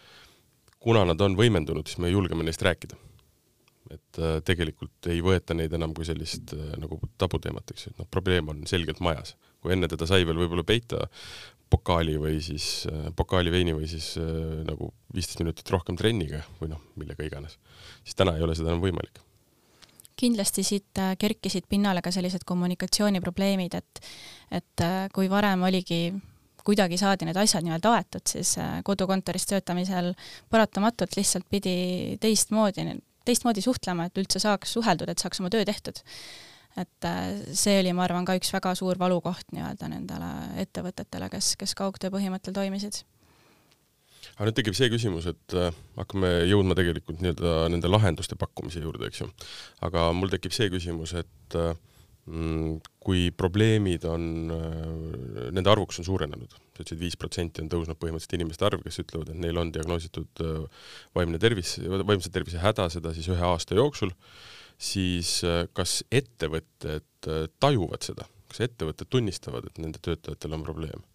kuna nad on võimendunud, siis me julgeme neist rääkida et äh, tegelikult ei võeta neid enam kui sellist äh, nagu tabuteemat, eks ju, et noh, probleem on selgelt majas. kui enne teda sai veel võib-olla peita pokaali või siis äh, pokaali veini või siis nagu viisteist minutit rohkem trenniga või noh, millega iganes, siis täna ei ole seda enam võimalik kindlasti siit kerkisid pinnale ka sellised kommunikatsiooniprobleemid, et et kui varem oligi kuidagi saadi need asjad nii-öelda aetud, siis kodukontoris töötamisel paratamatult lihtsalt pidi teistmoodi teistmoodi suhtlema, et üldse saaks suheldud, et saaks oma töö tehtud. et äh, see oli, ma arvan, ka üks väga suur valukoht nii-öelda nendele ettevõtetele, kes, kes kaugtöö põhimõttel toimisid aga nüüd tekib see küsimus, et äh, hakkame jõudma tegelikult nii-öelda nende lahenduste pakkumise juurde, eks ju. aga mul tekib see küsimus, et äh, kui probleemid on, nende arvukus on suurenenud, sa ütlesid viis protsenti on tõusnud põhimõtteliselt inimeste arv, kes ütlevad, et neil on diagnoositud vaimne tervis, vaimse tervise häda, seda siis ühe aasta jooksul, siis kas ettevõtted tajuvad seda, kas ettevõtted tunnistavad, et nende töötajatel on probleem?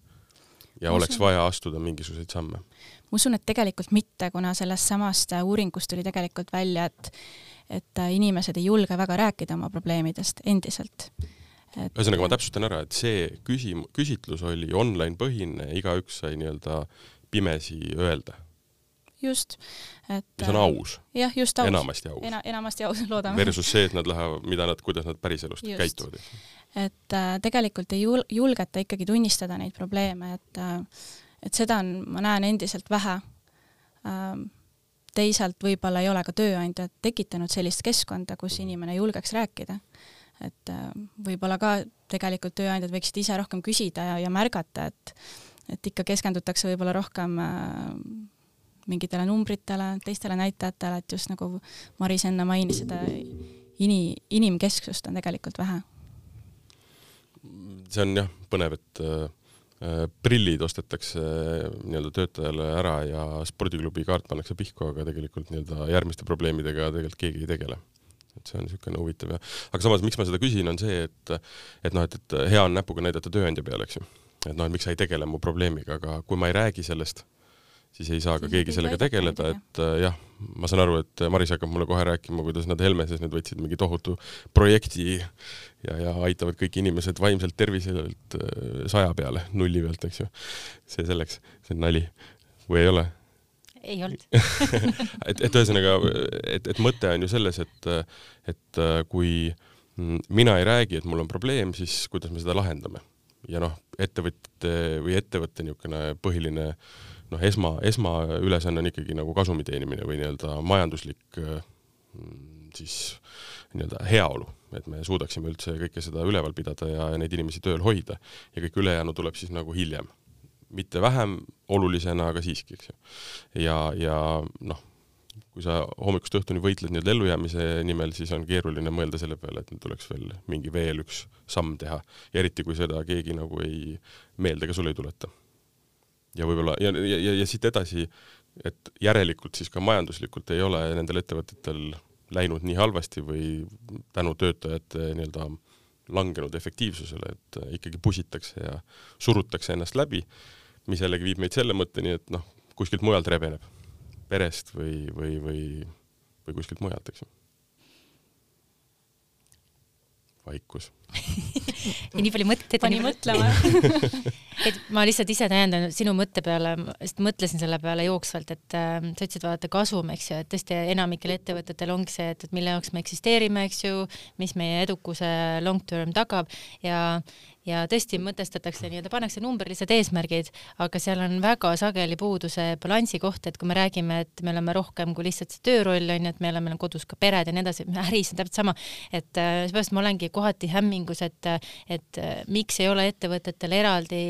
Ja ma oleks usun, vaja astuda mingisuguseid samme? ma usun, et tegelikult mitte, kuna sellest samast uuringust tuli tegelikult välja, et et inimesed ei julge väga rääkida oma probleemidest endiselt et.... ühesõnaga, ma täpsustan ära, et see küsim-, küsitlus oli online põhine, igaüks sai nii-öelda pimesi öelda. just, et mis on aus. jah, just aus. enamasti aus Ena,. enamasti aus, loodame. Versus see, et nad lähevad, mida nad, kuidas nad päriselus käituvad. et äh, tegelikult ei jul-, julgeta ikkagi tunnistada neid probleeme, et äh, et seda on, ma näen endiselt vähe ähm, teisalt võib-olla ei ole ka tööandjad tekitanud sellist keskkonda, kus inimene julgeks rääkida et äh, võib-olla ka tegelikult tööandjad võiksid ise rohkem küsida ja, ja märgata, et et ikka keskendutakse võib-olla rohkem äh, mingitele numbritele, teistele näitajatele, et just nagu Maris enne mainis, seda ini-, inimkesksust on tegelikult vähe. see on jah, põnev, et äh, äh prillid ostetakse nii-öelda töötajale ära ja spordiklubi kaart pannakse pihku, aga tegelikult nii-öelda järgmiste probleemidega tegelikult keegi ei tegele et see on niisugune huvitav ja aga samas, miks ma seda küsin, on see, et et noh, et, et hea on näpuga näidata tööandja peale, eks ju. et noh, et miks sa ei tegele mu probleemiga, aga kui ma ei räägi sellest, siis ei saa ka keegi sellega tegeleda, et äh, jah, ma saan aru, et Maris hakkab mulle kohe rääkima, kuidas nad Helmeses nüüd võtsid mingi tohutu projekti ja, ja aitavad kõik inimesed vaimselt terviselt äh, saja peale, nulli pealt, eks ju. see selleks, see on nali. või ei ole? ei olnud et, et ühesõnaga, et, et mõte on ju selles, et, et kui mina ei räägi, et mul on probleem, siis kuidas me seda lahendame. Ja noh, ettevõtte või ettevõtte niisugune põhiline noh, esma, esmaülesanne on ikkagi nagu kasumi teenimine või nii-öelda majanduslik siis nii-öelda heaolu, et me suudaksime üldse kõike seda üleval pidada ja, ja neid inimesi tööl hoida ja kõik ülejäänu tuleb siis nagu hiljem mitte vähem olulisena, aga siiski, eks ju. ja, ja noh, kui sa hommikust õhtuni võitled nii-öelda ellujäämise nimel, siis on keeruline mõelda selle peale, et tuleks veel mingi veel üks samm teha. ja eriti, kui seda keegi nagu ei meelde ka sulle ei tuleta. ja võib-olla, ja, ja, ja, ja siit edasi, et järelikult siis ka majanduslikult ei ole nendel ettevõtetel läinud nii halvasti või tänu töötajate nii-öelda langenud efektiivsusele, et ikkagi pusitakse ja surutakse ennast läbi mis jällegi viib meid selle mõtteni, et noh, kuskilt mujalt rebeneb, perest või, või, või, või kuskilt mujalt, eks ju. vaikus ja nii palju mõtteid. pani mõtlema et ma lihtsalt ise täiendan sinu mõtte peale, sest mõtlesin selle peale jooksvalt, et äh, sa ütlesid, vaata kasum, eks ju, et tõesti enamikel ettevõtetel ongi see, et, et mille jaoks me eksisteerime, eks ju, mis meie edukuse long term tagab ja ja tõesti mõtestatakse nii-öelda, pannakse numbrilised eesmärgid, aga seal on väga sageli puudu see balansi koht, et kui me räägime, et me oleme rohkem kui lihtsalt see tööroll on ju, et me oleme kodus ka pered ja nii edasi, äris on täpselt sama, et äh, seepärast ma olengi kohati hämmingus, et, et äh, miks ei ole ettevõtetel eraldi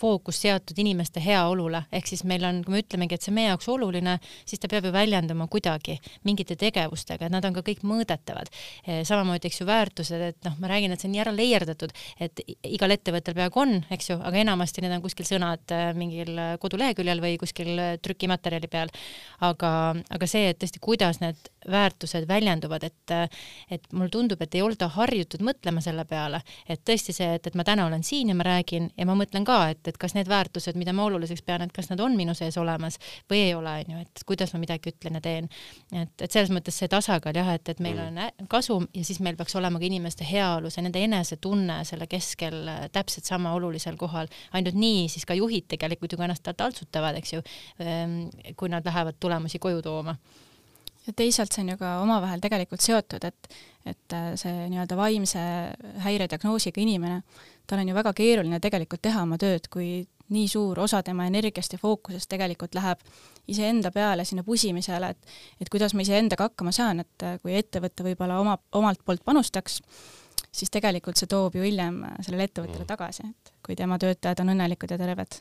fookus seatud inimeste heaolule, ehk siis meil on, kui me ütlemegi, et see meie jaoks oluline, siis ta peab ju väljenduma kuidagi mingite tegevustega, et nad on ka kõik mõõdetavad. Eh, samamoodi, eks ju, väärtused, et noh, ma räägin, et see on nii ära leierdatud, et igal ettevõttel peaaegu on, eks ju, aga enamasti need on kuskil sõnad eh, mingil koduleheküljel või kuskil trükimaterjali peal. aga, aga see, et tõesti, kuidas need väärtused väljenduvad, et et mulle tundub, et ei olda harjutud mõtlema selle peale, et tõesti see, et, et ma täna olen siin ja ma räägin ja ma mõtlen ka, et, et kas need väärtused, mida ma oluliseks pean, et kas nad on minu sees olemas või ei ole, on ju, et kuidas ma midagi ütlen ja teen. et, et selles mõttes see tasakaal jah, et, et meil mm. on kasum ja siis meil peaks olema ka inimeste heaolu, see nende enesetunne selle keskel täpselt sama olulisel kohal. ainult nii siis ka juhid tegelikult ju ka ennast taltsutavad, eks ju, ehm, kui nad lähevad tulemusi koju tooma ja teisalt see on ju ka omavahel tegelikult seotud, et et see nii-öelda vaimse häirediagnoosiga inimene, tal on ju väga keeruline tegelikult teha oma tööd, kui nii suur osa tema energiast ja fookusest tegelikult läheb iseenda peale, sinna pusimisele, et et kuidas ma iseendaga hakkama saan, et kui ettevõte võib-olla oma, omalt poolt panustaks, siis tegelikult see toob ju hiljem sellele ettevõttele mm. tagasi, et kui tema töötajad on õnnelikud ja terved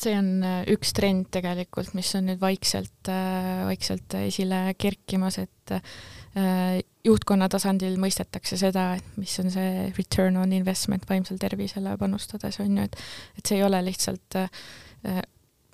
see on äh, üks trend tegelikult, mis on nüüd vaikselt, äh, vaikselt esile kerkimas, et äh, juhtkonna tasandil mõistetakse seda, et mis on see return on investment vaimsele tervisele panustades, on ju, et et see ei ole lihtsalt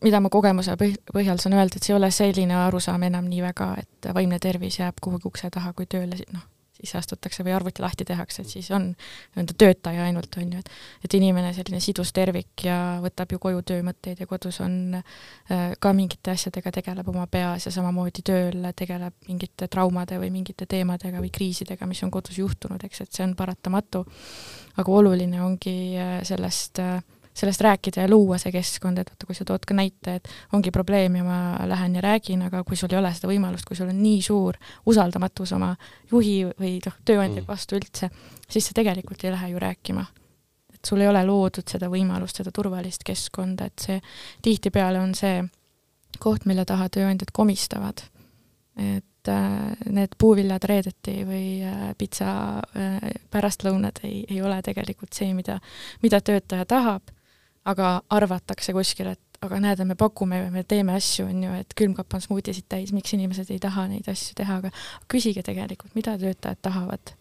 mida ma kogemuse põhjal saan öelda, et see ei ole selline arusaam enam nii väga, et vaimne tervis jääb kuhugi ukse taha, kui tööle noh, sisse astutakse või arvuti lahti tehakse, et siis on nii-öelda töötaja ainult, on ju, et et inimene selline sidus tervik ja võtab ju koju töömõtteid ja kodus on äh, ka mingite asjadega, tegeleb oma peas ja samamoodi tööl tegeleb mingite traumade või mingite teemadega või kriisidega, mis on kodus juhtunud, eks, et see on paratamatu. aga oluline ongi äh, sellest äh, sellest rääkida ja luua see keskkond, et vaata, kui sa tood ka näite, et ongi probleem ja ma lähen ja räägin, aga kui sul ei ole seda võimalust, kui sul on nii suur usaldamatus oma juhi või noh, tööandja mm. vastu üldse, siis sa tegelikult ei lähe ju rääkima. et sul ei ole loodud seda võimalust, seda turvalist keskkonda, et see tihtipeale on see koht, mille taha tööandjad komistavad. et äh, need puuviljad reedeti või äh, pitsa äh, pärastlõunad ei, ei ole tegelikult see, mida, mida töötaja tahab aga arvatakse kuskil, et aga näed, me pakume, me teeme asju, on ju, et külmkapp on smuutisid täis, miks inimesed ei taha neid asju teha, aga küsige tegelikult, mida töötajad tahavad.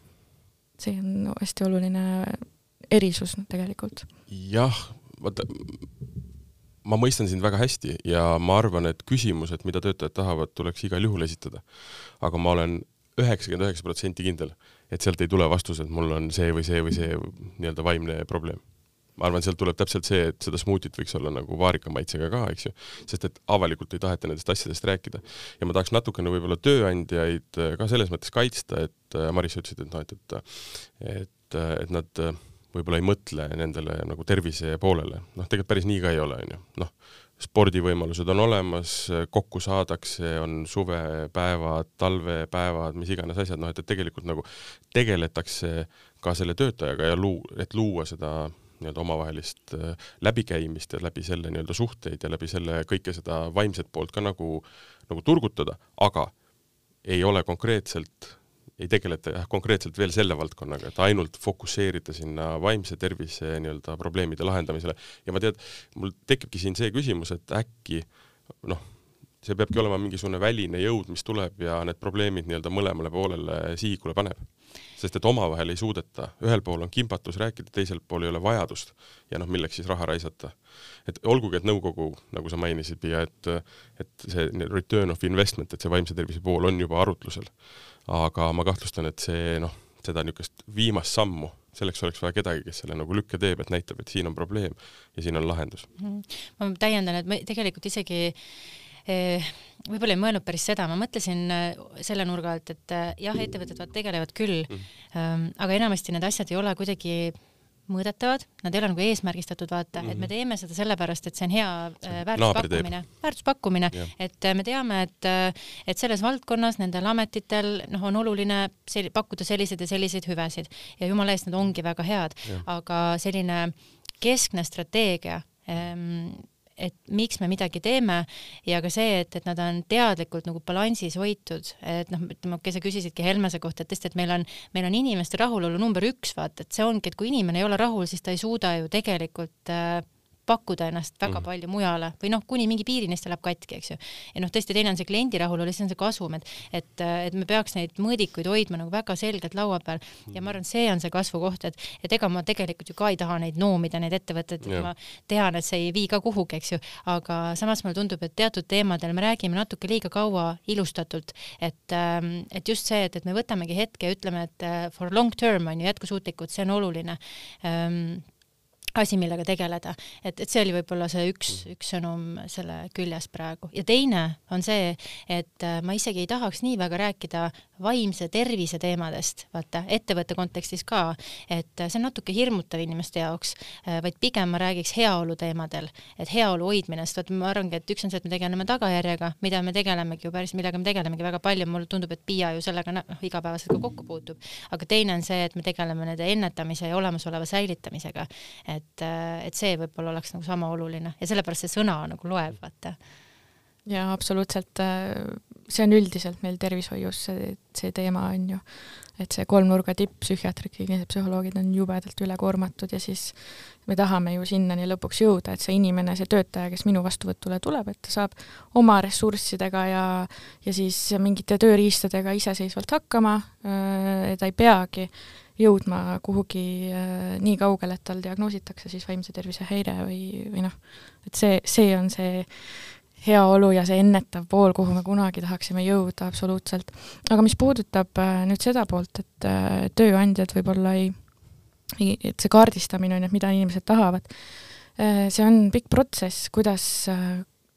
see on hästi oluline erisus tegelikult. jah, vaata, ma mõistan sind väga hästi ja ma arvan, et küsimused, mida töötajad tahavad, tuleks igal juhul esitada. aga ma olen üheksakümmend üheksa protsenti kindel, et sealt ei tule vastus, et mul on see või see või see nii-öelda vaimne probleem ma arvan, sealt tuleb täpselt see, et seda smuutit võiks olla nagu vaarika maitsega ka, eks ju, sest et avalikult ei taheta nendest asjadest rääkida. ja ma tahaks natukene võib-olla tööandjaid äh, ka selles mõttes kaitsta, et äh, Maris, sa ütlesid, et noh, et, et et, et nad äh, võib-olla ei mõtle nendele nagu tervise poolele, noh, tegelikult päris nii ka ei ole, on ju, noh, spordivõimalused on olemas, kokku saadakse, on suvepäevad, talvepäevad, mis iganes asjad, noh et, et tegelikult nagu tegeletakse ka selle töötajaga ja luu-, et luua seda nii-öelda omavahelist äh, läbikäimist ja läbi selle nii-öelda suhteid ja läbi selle kõike seda vaimset poolt ka nagu, nagu turgutada, aga ei ole konkreetselt, ei tegeleta jah, konkreetselt veel selle valdkonnaga, et ainult fokusseerida sinna vaimse tervise nii-öelda probleemide lahendamisele. Ja ma tead, mul tekibki siin see küsimus, et äkki noh, see peabki olema mingisugune väline jõud, mis tuleb ja need probleemid nii-öelda mõlemale poolele sihikule paneb sest et omavahel ei suudeta, ühel pool on kimbatus rääkida, teisel pool ei ole vajadust ja noh, milleks siis raha raisata. et olgugi, et nõukogu, nagu sa mainisid, Piia, et et see return of investment, et see vaimse tervise pool on juba arutlusel, aga ma kahtlustan, et see noh, seda niisugust viimast sammu, selleks oleks vaja kedagi, kes selle nagu lükke teeb, et näitab, et siin on probleem ja siin on lahendus. Mhm. ma täiendan, et me tegelikult isegi võib-olla ei mõelnud päris seda, ma mõtlesin äh, selle nurga alt, et äh, jah, ettevõtted vaat tegelevad küll mm., aga enamasti need asjad ei ole kuidagi mõõdetavad, nad ei ole nagu eesmärgistatud, vaata mm, -hmm. et me mhm. teeme seda sellepärast, et see on hea väärtuspakkumine, väärtuspakkumine, et me teame, et et selles valdkonnas nendel ametitel noh, on oluline sel pakkuda selliseid ja selliseid hüvesid ja jumala eest, need ongi väga head, aga selline keskne strateegia ähm, et miks me midagi teeme ja ka see, et, et nad on teadlikult nagu balansis hoitud, et noh, ütleme, okei, sa küsisidki Helmese kohta, et tõesti, et meil on, meil on inimeste rahulolu number üks, vaata, et see ongi, et kui inimene ei ole rahul, siis ta ei suuda ju tegelikult äh, pakkuda ennast väga mm. palju mujale või noh, kuni mingi piirini, siis ta läheb katki, eks ju. ja noh, tõesti, teine on see kliendi rahulolu, siis on see kasum, et, et, et me peaks neid mõõdikuid hoidma nagu väga selgelt laua peal. Ja ma arvan, see on see kasvukoht, et, et ega ma tegelikult ju ka ei taha neid noomida, neid ettevõtteid, et ma tean, et see ei vii ka kuhugi, eks ju, aga samas mulle tundub, et teatud teemadel me räägime natuke liiga kaua ilustatult, et, ähm, et just see, et, et me võtamegi hetke ja ütleme, et äh, for long term on ju jätkusuutlikud, see on oluline. Ähm, asi, millega tegeleda, et, et see oli võib-olla see üks, üks sõnum selle küljes praegu. Ja teine on see, et äh, ma isegi ei tahaks nii väga rääkida vaimse tervise teemadest, vaata ettevõtte kontekstis ka, et äh, see on natuke hirmutav inimeste jaoks, äh, vaid pigem ma räägiks heaolu teemadel, et heaolu hoidmine, sest vot ma arvangi, et üks on see, et me tegeleme tagajärjega, mida me tegelemegi ju päris, millega me tegelemegi väga palju, mulle tundub, et Piia ju sellega noh, igapäevaselt ka kokku puutub, aga teine on see, et me tegeleme nende ennetamise ja olemasoleva säilitamisega, et et, et see võib-olla oleks nagu sama oluline ja sellepärast see sõna nagu loeb, vaata. jaa, absoluutselt, see on üldiselt meil tervishoius see, see teema on ju, et see kolmnurga tipp, psühhiaatrid, kliinilised psühholoogid on jubedalt ülekoormatud ja siis me tahame ju sinnani lõpuks jõuda, et see inimene, see töötaja, kes minu vastuvõtule tuleb, et ta saab oma ressurssidega ja ja siis mingite tööriistadega iseseisvalt hakkama, ta ei peagi jõudma kuhugi äh, nii kaugele, et tal diagnoositakse siis vaimse tervise häire või, või noh, et see, see on see heaolu ja see ennetav pool, kuhu me kunagi tahaksime jõuda absoluutselt. aga mis puudutab äh, nüüd seda poolt, et äh, tööandjad võib-olla ei, ei, et see kaardistamine on ju, et mida inimesed tahavad, see on pikk protsess, kuidas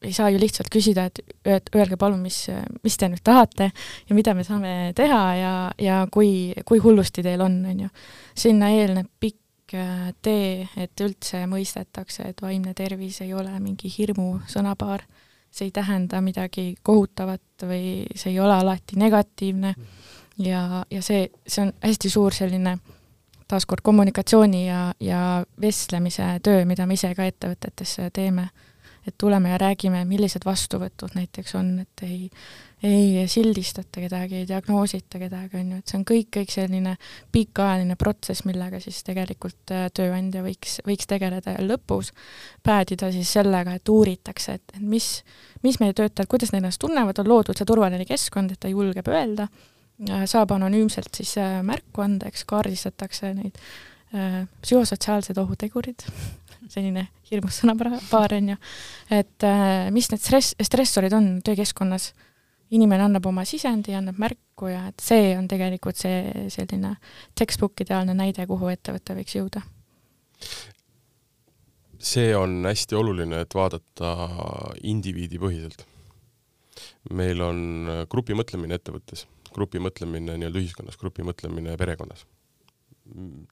ei saa ju lihtsalt küsida, et öelge palun, mis, mis te nüüd tahate ja mida me saame teha ja, ja kui, kui hullusti teil on, on ju. sinna eelneb pikk äh, tee, et üldse mõistetakse, et vaimne tervis ei ole mingi hirmu sõnapaar, see ei tähenda midagi kohutavat või see ei ole alati negatiivne. Ja, ja see, see on hästi suur selline taaskord kommunikatsiooni ja, ja vestlemise töö, mida me ise ka ettevõtetes teeme et tuleme ja räägime, millised vastuvõtud näiteks on, et ei, ei sildistata kedagi, ei diagnoosita kedagi, on ju, et see on kõik, kõik selline pikaajaline protsess, millega siis tegelikult äh, tööandja võiks, võiks tegeleda. Ja lõpus päädida siis sellega, et uuritakse, et, et mis, mis meie töötajad, kuidas nad ennast tunnevad, on loodud see turvaline keskkond, et ta julgeb öelda, saab anonüümselt siis äh, märku anda, eks kaardistatakse neid äh, psühhosotsiaalsed ohutegurid selline hirmus sõnapaar, on ju, et äh, mis need stress, stressorid on töökeskkonnas, inimene annab oma sisendi, annab märku ja et see on tegelikult see selline textbook ideaalne näide, kuhu ettevõte võiks jõuda. see on hästi oluline, et vaadata indiviidipõhiselt. meil on grupimõtlemine ettevõttes, grupimõtlemine nii-öelda ühiskonnas, grupimõtlemine perekonnas.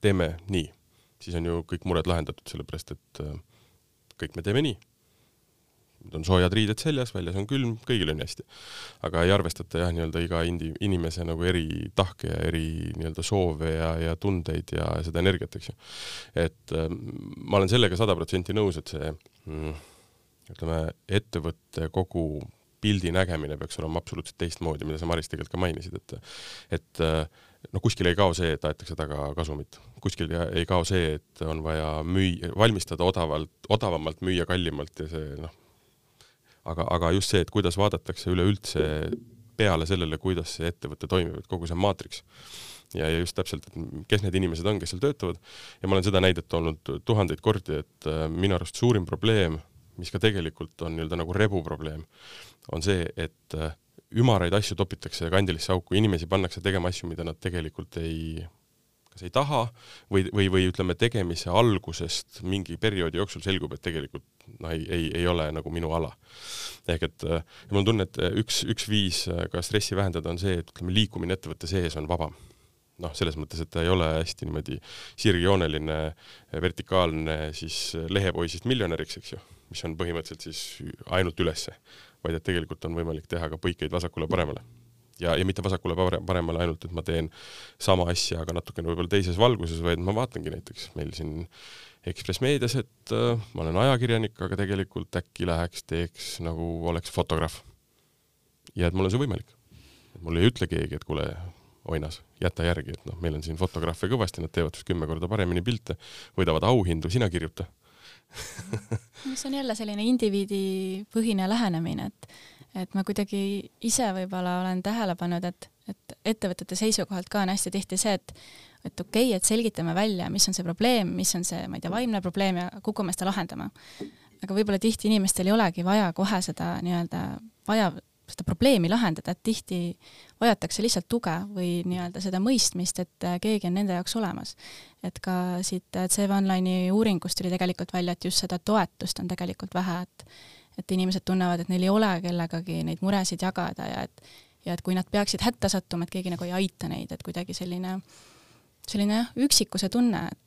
teeme nii siis on ju kõik mured lahendatud, sellepärast et äh, kõik me teeme nii. nüüd on soojad riided seljas, väljas on külm, kõigil on hästi. aga ei arvestata jah, nii-öelda iga indi-, inimese nagu eri tahke ja eri nii-öelda soove ja, ja tundeid ja seda energiat, eks ju. et äh, ma olen sellega sada protsenti nõus, et see mm, ütleme, ettevõtte kogu pildi nägemine peaks olema absoluutselt teistmoodi, mida sa, Maris, tegelikult ka mainisid, et et noh, kuskil ei kao see, et aetakse taga kasumit, kuskil ei kao see, et on vaja müü-, valmistada odavalt, odavamalt, müüa kallimalt ja see noh, aga, aga just see, et kuidas vaadatakse üleüldse peale sellele, kuidas see ettevõte toimib, et kogu see maatriks. ja, ja just täpselt, et kes need inimesed on, kes seal töötavad. Ja ma olen seda näidet toonud tuhandeid kordi, et äh, minu arust suurim probleem, mis ka tegelikult on nii-öelda nagu rebu probleem, on see, et äh, ümaraid asju topitakse kandilisse auku, inimesi pannakse tegema asju, mida nad tegelikult ei kas ei taha või, või, või ütleme, tegemise algusest mingi perioodi jooksul selgub, et tegelikult noh, ei, ei, ei ole nagu minu ala. ehk et ja mul on tunne, et üks, üks viis ka stressi vähendada on see, et ütleme, liikumine ettevõtte sees on vabam noh, selles mõttes, et ta ei ole hästi niimoodi sirgjooneline, vertikaalne siis lehepoisist miljonäriks, eks ju, mis on põhimõtteliselt siis ainult ülesse, vaid et tegelikult on võimalik teha ka põikeid vasakule-paremale. ja, ja mitte vasakule-paremale ainult, et ma teen sama asja, aga natukene võib-olla teises valguses, vaid ma vaatangi näiteks meil siin Ekspress Meedias, et äh, ma olen ajakirjanik, aga tegelikult äkki läheks, teeks nagu oleks fotograaf. ja et mul on see võimalik. mulle ei ütle keegi, et kuule, oinas, jäta järgi, et noh, meil on siin fotograafe kõvasti, nad teevad kümme korda paremini pilte, võidavad auhindu, sina kirjuta see on jälle selline indiviidipõhine lähenemine, et et ma kuidagi ise võib-olla olen tähele pannud, et, et ettevõtete seisukohalt ka on hästi tihti see, et et okei okay,, et selgitame välja, mis on see probleem, mis on see, ma ei tea, vaimne probleem ja kukume seda lahendama. aga võib-olla tihti inimestel ei olegi vaja kohe seda nii-öelda, vaja seda probleemi lahendada, et tihti vajatakse lihtsalt tuge või nii-öelda seda mõistmist, et äh, keegi on nende jaoks olemas. et ka siit äh, CV Online'i uuringust tuli tegelikult välja, et just seda toetust on tegelikult vähe, et et inimesed tunnevad, et neil ei ole kellegagi neid muresid jagada ja et ja et kui nad peaksid hätta sattuma, et keegi nagu ei aita neid, et kuidagi selline selline jah, üksikuse tunne, et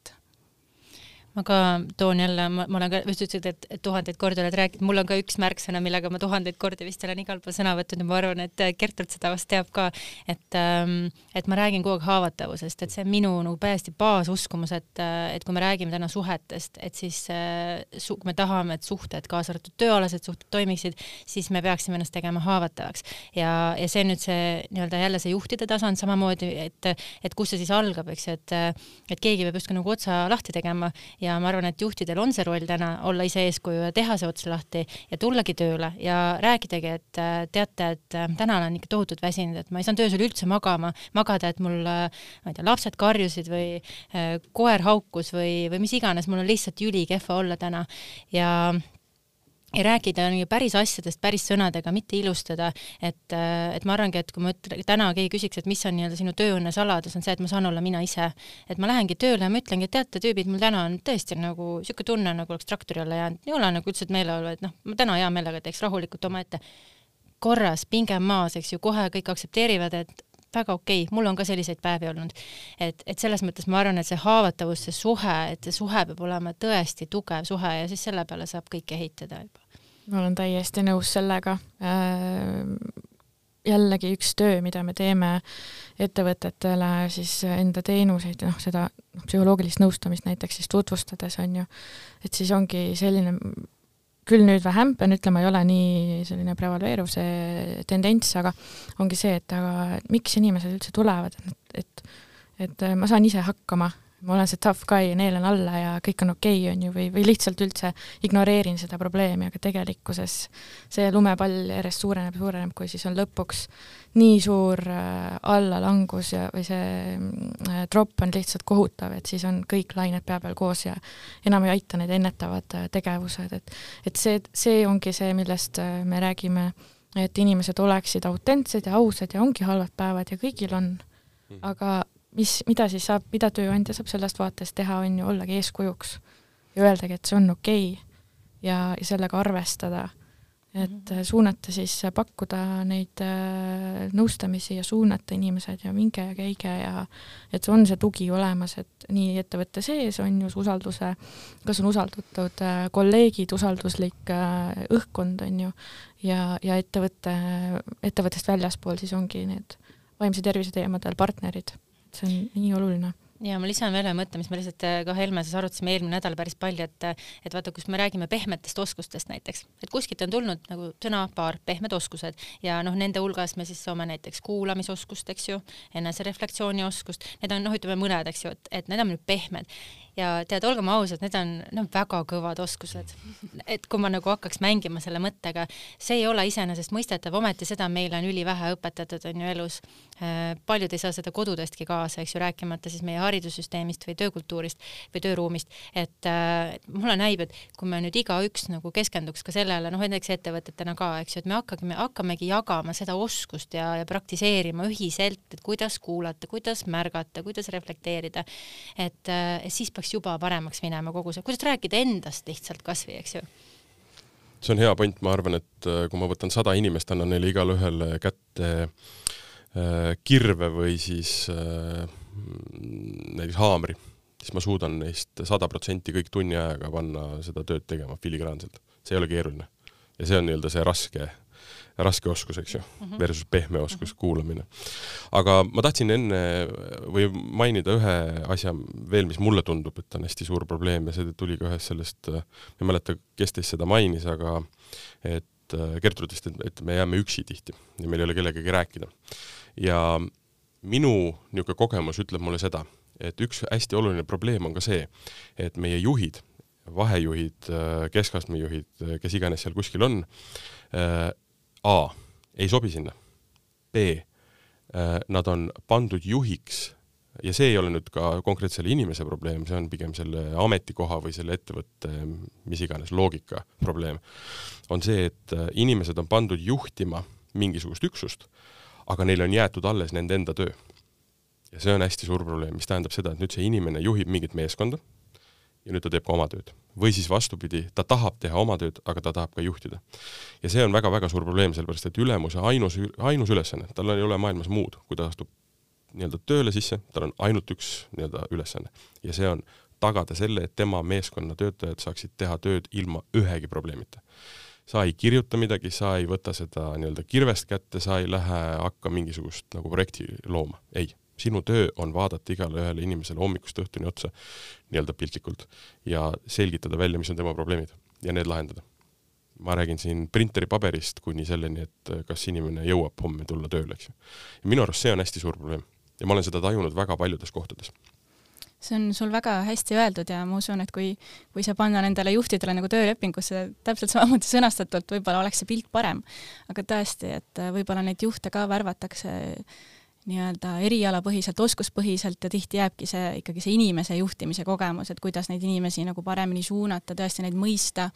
ma ka toon jälle, ma, olen ka, just ütlesid, et, et tuhandeid kordi oled rääkinud, mul on ka üks märksõna, millega ma tuhandeid kordi vist olen igal pool sõna võtnud ja ma arvan, et Gertrud seda vast teab ka, et ähm, et ma räägin kogu aeg haavatavusest, et see on minu nagu täiesti baasuskumus, et, et kui me räägime täna suhetest, et siis äh, su, kui me tahame, et suhted, kaasa arvatud tööalased suhted toimiksid, siis me peaksime ennast tegema haavatavaks. ja, ja see on nüüd see nii-öelda jälle see juhtide tasand samamoodi, et, et kus see siis algab, eks ju, et et keegi peab justkui nagu otsa lahti tegema ja ma arvan, et juhtidel on see roll täna olla ise eeskuju ja teha see ots lahti ja tullagi tööle ja rääkidagi, et äh, teate, et äh, täna olen ikka tohutult väsinud, et ma ei saanud öösel üldse magama, magada, et mul, äh, ma ei tea, lapsed karjusid või koer haukus või, või mis iganes, mul on lihtsalt ülikehva olla täna. Ja ja rääkida nii päris asjadest päris sõnadega, mitte ilustada, et, et ma arvangi, et kui ma ütlen, täna keegi küsiks, et mis on nii-öelda sinu tööõnne saladus, on see, et ma saan olla mina ise. et ma lähengi tööle ja ma ütlengi, et teate, tüübid, mul täna on tõesti nagu niisugune tunne, nagu oleks traktori alla jäänud, ei ole nagu üldse meeleolu, et noh, ma täna hea meelega teeks rahulikult omaette. korras, pinge maas, eks ju, kohe kõik aktsepteerivad, et väga okei okay., mul on ka selliseid päevi olnud. et, et selles mõttes ma arvan, et see haavatavus, see suhe, et see suhe peab olema tõesti tugev suhe ja siis selle peale saab kõike ehitada juba ma olen täiesti nõus sellega. Äh, jällegi üks töö, mida me teeme ettevõtetele siis enda teenuseid, noh, seda noh, psühholoogilist nõustamist näiteks siis tutvustades on ju, et siis ongi selline küll nüüd vähem, pean ütlema, ei ole nii selline prevaleeruv see tendents, aga ongi see, et aga miks inimesed üldse tulevad, et, et et ma saan ise hakkama ma olen see tough guy ja neelan alla ja kõik on okei okay,, on ju, või, või lihtsalt üldse ignoreerin seda probleemi, aga tegelikkuses see lumepall järjest suureneb suureneb, kui siis on lõpuks nii suur äh, allalangus ja, või see äh, drop on lihtsalt kohutav, et siis on kõik lained pea peal koos ja enam ei aita need ennetavad äh, tegevused, et et see, see ongi see, millest me räägime, et inimesed oleksid autentsed ja ausad ja ongi halvad päevad ja kõigil on, mhm. aga mis, mida siis saab, mida tööandja saab sellest vaatest teha, on ju ollagi eeskujuks ja öeldagi, et see on okei okay ja, ja sellega arvestada. et -hmm. suunata siis, pakkuda neid äh, nõustamisi ja suunata inimesed ja minge ja käige ja et on see tugi olemas, et nii ettevõtte sees on ju usalduse, kas on usaldatud äh, kolleegid, usalduslik äh, õhkkond, on ju, ja, ja ettevõtte, ettevõttest väljaspool siis ongi need vaimse tervise teemadel partnerid see on nii oluline. Ja ma lisan veel ühe mõtte, mis me lihtsalt äh, ka Helmeses arutasime eelmine nädal päris palju, et et vaata, kus me räägime pehmetest oskustest näiteks, et kuskilt on tulnud nagu sõna-paar pehmed oskused. Ja noh, nende hulgas me siis saame näiteks kuulamisoskust, eks ju, enesereflektsiooni oskust, need on noh, ütleme mõned, eks ju, et, et need on nüüd pehmed ja tead, olgem ausad, need on, on väga kõvad oskused. et kui ma nagu hakkaks mängima selle mõttega, see ei ole iseenesestmõistetav, ometi seda meile on ülivähe õpetatud, on ju elus. Äh, paljud ei saa seda kodudestki kaasa, eks ju, rääkimata siis meie haridussüsteemist või töökultuurist või tööruumist, et äh, mulle näib, et kui me nüüd igaüks nagu keskenduks ka sellele, noh näiteks ettevõtetena ka, eks ju, et me hakkame, hakkamegi jagama seda oskust ja, ja praktiseerima ühiselt, et kuidas kuulata, kuidas märgata, kuidas reflekteerida, et äh, siis peaks juba paremaks minema kogu see, kuidas rääkida endast lihtsalt kasvõi, eks ju see on hea point, ma arvan, et äh, kui ma võtan sada inimest, annan neile igale ühele kätte äh, kirve või siis äh, näiteks haamri, siis ma suudan neist sada protsenti kõik tunni ajaga panna seda tööd tegema filigraanselt. see ei ole keeruline. ja see on nii-öelda see raske raske oskus, eks ju mm, -hmm. versus pehme oskus mm, -hmm. kuulamine. aga ma tahtsin enne või mainida ühe asja veel, mis mulle tundub, et on hästi suur probleem ja see tuli ka ühest sellest, ma ei mäleta, kes teist seda mainis, aga et Gertrud vist, et me jääme üksi tihti ja meil ei ole kellegagi rääkida. ja minu niisugune kogemus ütleb mulle seda, et üks hästi oluline probleem on ka see, et meie juhid, vahejuhid, keskastme juhid, kes iganes seal kuskil on, A ei sobi sinna, B äh, nad on pandud juhiks. Ja see ei ole nüüd ka konkreetse selle inimese probleem, see on pigem selle ametikoha või selle ettevõtte mis iganes loogika probleem, on see, et äh, inimesed on pandud juhtima mingisugust üksust, aga neile on jäetud alles nende enda töö. ja see on hästi suur probleem, mis tähendab seda, et nüüd see inimene juhib mingit meeskonda ja nüüd ta teeb ka oma tööd või siis vastupidi, ta tahab teha oma tööd, aga ta tahab ka juhtida. ja see on väga-väga suur probleem, sellepärast et ülemuse ainus, ainus ülesanne, tal ei ole maailmas muud, kui ta astub nii-öelda tööle sisse, tal on ainult üks nii-öelda ülesanne ja see on tagada selle, et tema meeskonna töötajad saaksid teha tööd ilma ühegi probleemita. sa ei kirjuta midagi, sa ei võta seda nii-öelda kirvest kätte, sa ei lähe hakka mingisugust nagu projekti looma, ei sinu töö on vaadata igale ühele inimesele hommikust õhtuni otsa nii-öelda piltlikult ja selgitada välja, mis on tema probleemid ja need lahendada. ma räägin siin printeri paberist kuni selleni, et kas inimene jõuab homme tulla tööle, eks ju. ja minu arust see on hästi suur probleem ja ma olen seda tajunud väga paljudes kohtades see on sul väga hästi öeldud ja ma usun, et kui, kui see panna nendele juhtidele nagu töölepingusse täpselt samamoodi sõnastatult, võib-olla oleks see pilt parem. aga tõesti, et võib-olla neid juhte ka värvatakse nii-öelda erialapõhiselt, oskuspõhiselt ja tihti jääbki see ikkagi see inimese juhtimise kogemus, et kuidas neid inimesi nagu paremini suunata, tõesti neid mõista,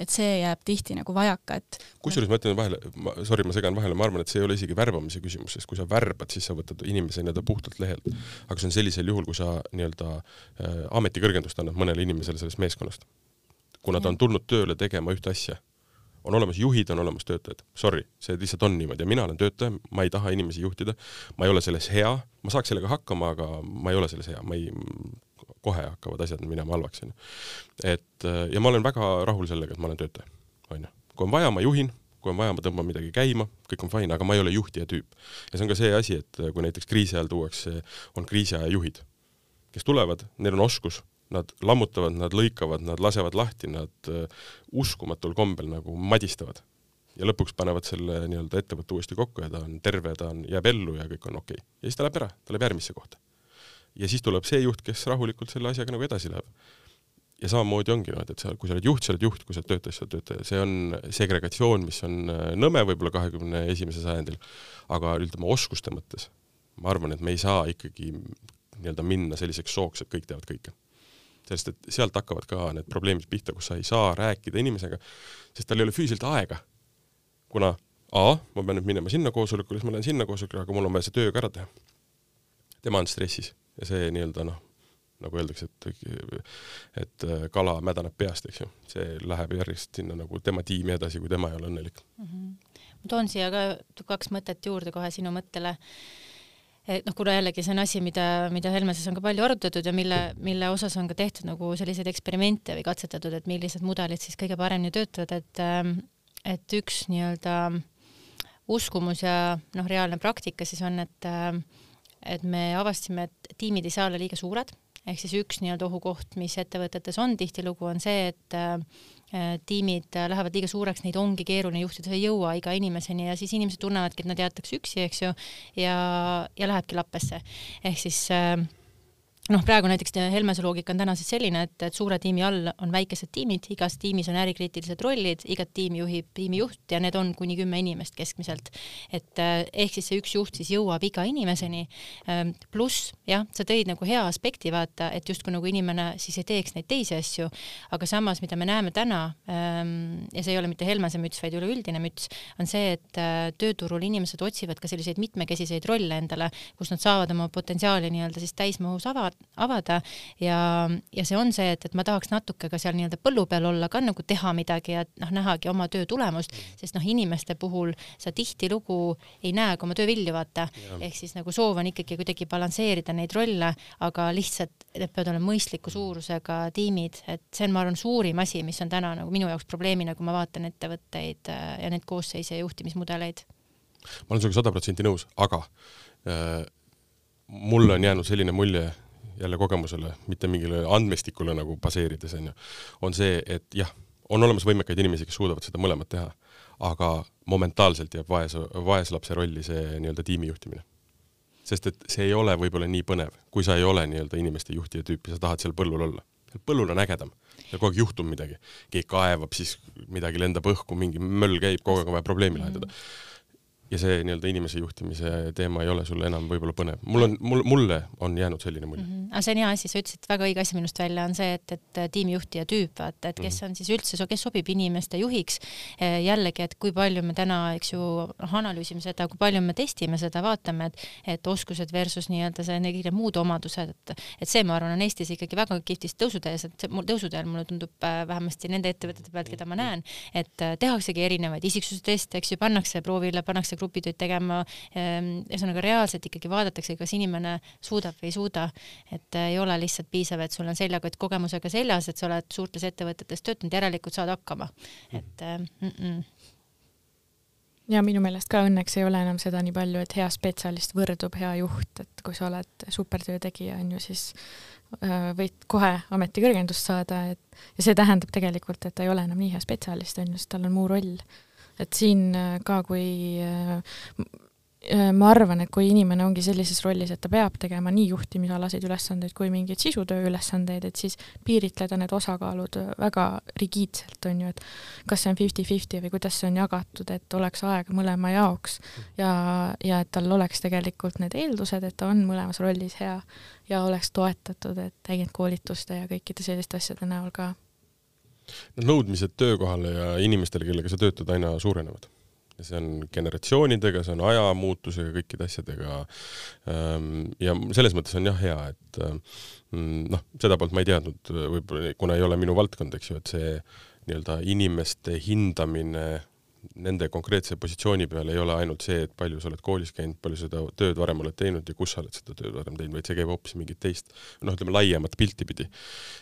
et see jääb tihti nagu vajaka, et kusjuures ma ütlen vahele, sorry, ma segan vahele, ma arvan, et see ei ole isegi värbamise küsimus, sest kui sa värbad, siis sa võtad inimese nii-öelda puhtalt lehelt. aga see on sellisel juhul, kui sa nii-öelda äh, ametikõrgendust annad mõnele inimesele sellest meeskonnast. kuna ta on tulnud tööle tegema ühte asja on olemas juhid, on olemas töötajad. Sorry, see lihtsalt on niimoodi ja mina olen töötaja, ma ei taha inimesi juhtida, ma ei ole selles hea, ma saaks sellega hakkama, aga ma ei ole selles hea, ma ei, kohe hakkavad asjad minema halvaks, onju. et ja ma olen väga rahul sellega, et ma olen töötaja, onju. kui on vaja, ma juhin, kui on vaja, ma tõmban midagi käima, kõik on fine, aga ma ei ole juhtija tüüp. ja see on ka see asi, et kui näiteks kriisi ajal tuuakse, on kriisiaja juhid, kes tulevad, neil on oskus nad lammutavad, nad lõikavad, nad lasevad lahti, nad uh, uskumatul kombel nagu madistavad. ja lõpuks panevad selle nii-öelda ettevõtte uuesti kokku ja ta on terve, ta on, jääb ellu ja kõik on okei okay.. ja siis ta läheb ära, ta läheb järgmisse kohta. ja siis tuleb see juht, kes rahulikult selle asjaga nagu edasi läheb. ja samamoodi ongi niimoodi, et sa, kui sa oled juht, sa oled juht, kui sa oled töötaja, sa oled töötaja, see on segregatsioon, mis on äh, nõme võib-olla kahekümne esimesel sajandil, aga ütleme oskuste mõttes ma arvan, et me ei saa ikkagi nii-öelda minna selliseks sooks, et kõik teavad kõike sest et sealt hakkavad ka need probleemid pihta, kus sa ei saa rääkida inimesega, sest tal ei ole füüsiliselt aega. kuna A, ma pean nüüd minema sinna koosolekule, siis ma lähen sinna koosolekule, aga mul on vaja see töö ka ära teha. tema on stressis ja see nii-öelda noh, nagu öeldakse, et et kala mädaneb peast, eks ju, see läheb järjest sinna nagu tema tiimi edasi, kui tema ei ole õnnelik mm. -hmm. ma toon siia ka kaks mõtet juurde kohe sinu mõttele et noh, kuna jällegi see on asi, mida, mida Helmeses on ka palju arutatud ja mille, mille osas on ka tehtud nagu selliseid eksperimente või katsetatud, et millised mudelid siis kõige paremini töötavad, et ähm, et üks nii-öelda uskumus ja noh, reaalne praktika siis on, et ähm, et me avastasime, et tiimid ei saa olla liiga suured, ehk siis üks nii-öelda ohukoht, mis ettevõtetes on tihtilugu, on see, et äh, tiimid äh, lähevad liiga suureks, neid ongi keeruline juhtida, sa ei jõua iga inimeseni ja siis inimesed tunnevadki, et nad jäetakse üksi, eks ju, ja, ja lähebki lappesse. ehk siis äh, noh, praegu näiteks Helmese loogika on täna siis selline, et, et suure tiimi all on väikesed tiimid, igas tiimis on ärikriitilised rollid, igat tiimi juhib tiimijuht ja need on kuni kümme inimest keskmiselt. et eh, ehk siis see üks juht siis jõuab iga inimeseni. Ehm, pluss jah, sa tõid nagu hea aspekti vaata, et justkui nagu inimene siis ei teeks neid teisi asju, aga samas, mida me näeme täna ehm, ja see ei ole mitte Helmese müts, vaid üleüldine müts, on see, et eh, tööturul inimesed otsivad ka selliseid mitmekesiseid rolle endale, kus nad saavad oma potentsiaali nii-öelda siis täismahus avada avada ja, ja see on see, et, et ma tahaks natuke ka seal nii-öelda põllu peal olla ka nagu teha midagi ja noh, nähagi oma töö tulemust, sest noh, inimeste puhul sa tihtilugu ei näe ka oma töö vilju, vaata. ehk siis nagu soov on ikkagi kuidagi balansseerida neid rolle, aga lihtsalt need peavad olema mõistliku suurusega tiimid, et see on, ma arvan, suurim asi, mis on täna nagu minu jaoks probleemina, kui ma vaatan ettevõtteid äh, ja neid koosseise ja juhtimismudeleid. ma olen sinuga sada protsenti nõus, aga äh, mulle on jäänud selline mulje jälle kogemusele, mitte mingile andmestikule nagu baseerides, on ju, on see, et jah, on olemas võimekaid inimesi, kes suudavad seda mõlemat teha, aga momentaalselt jääb vaese, vaeslapse rolli see nii-öelda tiimi juhtimine. sest et see ei ole võib-olla nii põnev, kui sa ei ole nii-öelda inimeste juhtija tüüp ja sa tahad seal põllul olla. põllul on ägedam, seal kogu aeg juhtub midagi, keegi kaevab, siis midagi lendab õhku, mingi möll käib, kogu aeg on vaja probleemi lahendada mm. -hmm ja see nii-öelda inimese juhtimise teema ei ole sulle enam võib-olla põnev. mul on, mul, mulle on jäänud selline mulje mm. -hmm. aga see on hea asi, sa ütlesid väga õige asi minust välja, on see, et, et tiimijuhtija tüüp, vaata, et kes mm -hmm. on siis üldse, kes sobib inimeste juhiks. Eh, jällegi, et kui palju me täna, eks ju, noh, analüüsime seda, kui palju me testime seda, vaatame, et, et oskused versus nii-öelda see, need muud omadused, et, et see, ma arvan, on Eestis ikkagi väga kihvtis tõusutees, et mul tõusuteel mulle tundub äh, vähemasti nende ettevõtete pealt, keda ma näen, et äh, tehaksegi erinevaid isiksusteste, eks ju, pannakse proovile, pannakse grupitööd tegema. Ehm, ühesõnaga reaalselt ikkagi vaadatakse, kas inimene suudab või ei suuda, et äh, ei ole lihtsalt piisav, et sul on seljakott kogemusega seljas, et sa oled suurtes ettevõtetes töötanud, järelikult saad hakkama, et äh, mm. -mm ja minu meelest ka õnneks ei ole enam seda nii palju, et hea spetsialist võrdub hea juht, et kui sa oled supertöö tegija, on ju, siis äh, võid kohe ametikõrgendust saada, et ja see tähendab tegelikult, et ta ei ole enam nii hea spetsialist, on ju, sest tal on muu roll et siin äh, ka, kui äh, äh, ma arvan, et kui inimene ongi sellises rollis, et ta peab tegema nii juhtimisalaseid ülesandeid kui mingeid sisutöö ülesandeid, et siis piiritleda need osakaalud väga rigiidselt, on ju, et kas see on fifty-fifty või kuidas see on jagatud, et oleks aega mõlema jaoks. Ja, ja et tal oleks tegelikult need eeldused, et ta on mõlemas rollis hea ja oleks toetatud, et täiendkoolituste ja kõikide selliste asjade näol ka nõudmised töökohale ja inimestele, kellega sa töötad, aina suurenevad. ja see on generatsioonidega, see on aja muutusega, kõikide asjadega. Ehm, ja selles mõttes on jah hea, et mm, noh, seda poolt ma ei teadnud, võib-olla kuna ei ole minu valdkond, eks ju, et see nii-öelda inimeste hindamine nende konkreetse positsiooni peal ei ole ainult see, et palju sa oled koolis käinud, palju seda tööd varem oled teinud ja kus sa oled seda tööd varem teinud, vaid see käib hoopis mingit teist, noh, ütleme laiemat pilti pidi,